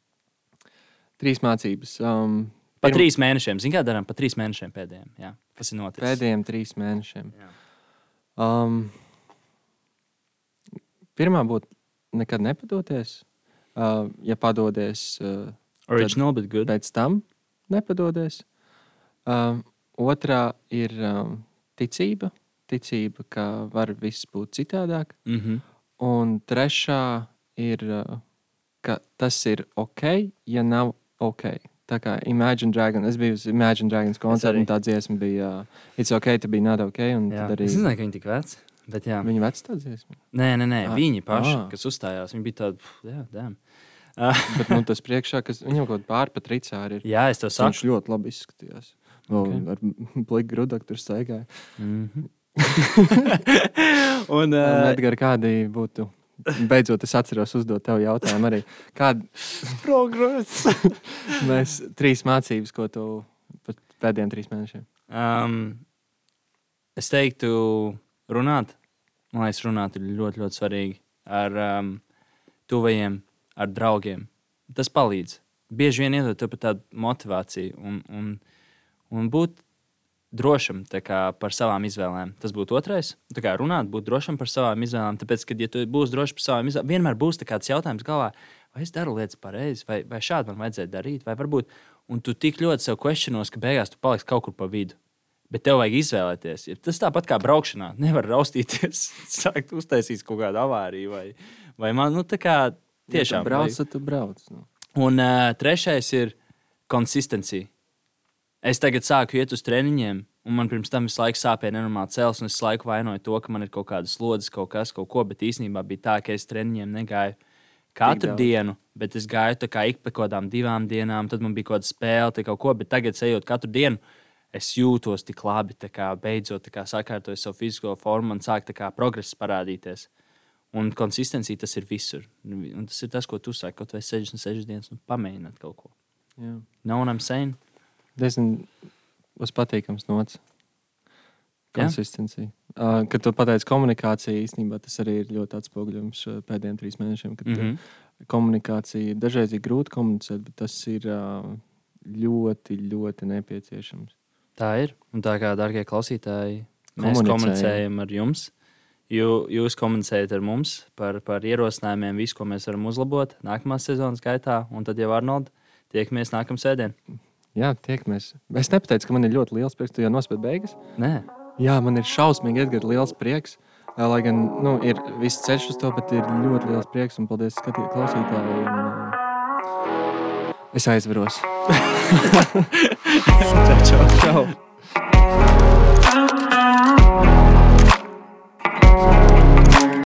S2: Trīs mācības. Um,
S1: Pa
S2: pirm-
S1: trīs mēnešiem. Zinām, kā darām? Pa trīs mēnešiem pēdējiem. Jā. Kas ir noticis?
S2: Pēdējiem trīs mēnešiem.
S1: Jā.
S2: Um, pirmā būtu nekad nepadoties. Uh, ja padodies, uh,
S1: Original, bet good.
S2: pēc tam nepadodies. Uh, otrā ir um, ticība. Ticība, ka var viss būt citādāk.
S1: Mm -hmm.
S2: Un trešā ir, uh, ka tas ir ok, ja nav ok. Tā kā Imagine Dragons, es biju uz Imagine Dragons koncerta,
S1: arī.
S2: un tā dziesma bija uh, It's ok, to be not ok. Arī
S1: Es nezināju, ka viņi tik veci. Bet jā.
S2: viņa vecā tā dziesma.
S1: Nē, nē, nē.
S2: Ah,
S1: Viņi paši,
S2: ah.
S1: kas uzstājās, viņi bija tādi, jā, dēm. Uh,
S2: Bet nu, tas priekšā, kas viņam kaut kāda pārpa tricāri ir.
S1: jā, es tev saku.
S2: Viņš ļoti labi izskatījās. Vēl
S1: Ok.
S2: okay. ar pliku grudaktu tur staigāja.
S1: Mm -hmm. un,
S2: Uh,
S1: uh,
S2: Edgars, kādi būtu? Beidzot, es atceros uzdot tev jautājumu arī. Kāda progresa? Mēs trīs mācības, ko tu pēdējiem trīs mēnešiem.
S1: um, es teiktu, runāt, man liekas, runāt ir ļoti, ļoti svarīgi ar um, tuvajiem, ar draugiem. Tas palīdz. Bieži vien iedod tev pat tādu motivāciju un, un, un būt drošam kā, par savām izvēlēm. Tas būtu otrais. Kā runāt, būt drošam par savām izvēlēm. Tāpēc, kad ja tu būsi drošs par savām izvēlēm, vienmēr būs tāds jautājums galvā, vai es daru lietas pareizi, vai, vai šādi man vajadzēja darīt, vai varbūt. Un tu tik ļoti sev questionos, ka beigās tu paliksi kaut kur pa vidu. Bet tev vajag izvēlēties. Tas tāpat kā braukšanā. Nevar raustīties, sākt uztaisīt kaut kādu avāriju. Vai, vai man, nu, tā kā tiešām.
S2: Ja tu brauc, tad tu brauc. Nu.
S1: Un uh, trešais ir konsistencija. Es tagad sāku iet uz treniņiem, un man pirms tam visu laiku sāpēja nenormāli cels, un es laiku vainoju to, ka man ir kaut kādas slodzes, kaut kas, kaut ko. Bet īstenībā bija tā, ka es treniņiem negāju katru dienu, bet es gāju tā kā ik pa kaut kādām divām dienām, tad man bija kaut kāda spēle, kaut ko, bet tagad ejot katru dienu. Es jūtos tik labi, kā beidzot kā sakārtoju savu fizisko formu un sāk kā progress parādīties. Un konsistencija tas ir visur. Un tas ir tas, ko tu saki, kaut vai 66 dienas, nu, pamēģināt kaut ko.
S2: Jā.
S1: Nav no, un I'm saying
S2: diezgan uz patīkams nots. Konsistencija. Uh, kad tu pateici komunikācija, īstenībā tas arī ir ļoti atspoguļojums pēdējiem trīs mēnešiem. Kad mm -hmm. komunikācija dažreiz ir grūti komunicēt, bet tas ir uh, ļoti, ļoti nepieciešams.
S1: Tā ir. Un tā kā, darbie klausītāji, mēs komunicējam ar jums. Jū, jūs komunicējat ar mums par, par ierosinājumiem, visu, ko mēs varam uzlabot nākamās sezonas gaitā. Un tad jau Arnold, tiekamies nākamā sēdienā.
S2: Jā, tiekamies. Es nepateicu, ka man ir ļoti liels prieks, tu jau nospēji beigas.
S1: Nē.
S2: Jā, man ir šausmīgi, Edgars, liels prieks. Lai gan nu, ir viss ceļš uz to, bet ir ļoti liels prieks un paldies skatīt, klausītāji. Un, uh, es aizveros.
S1: čau, čau. čau.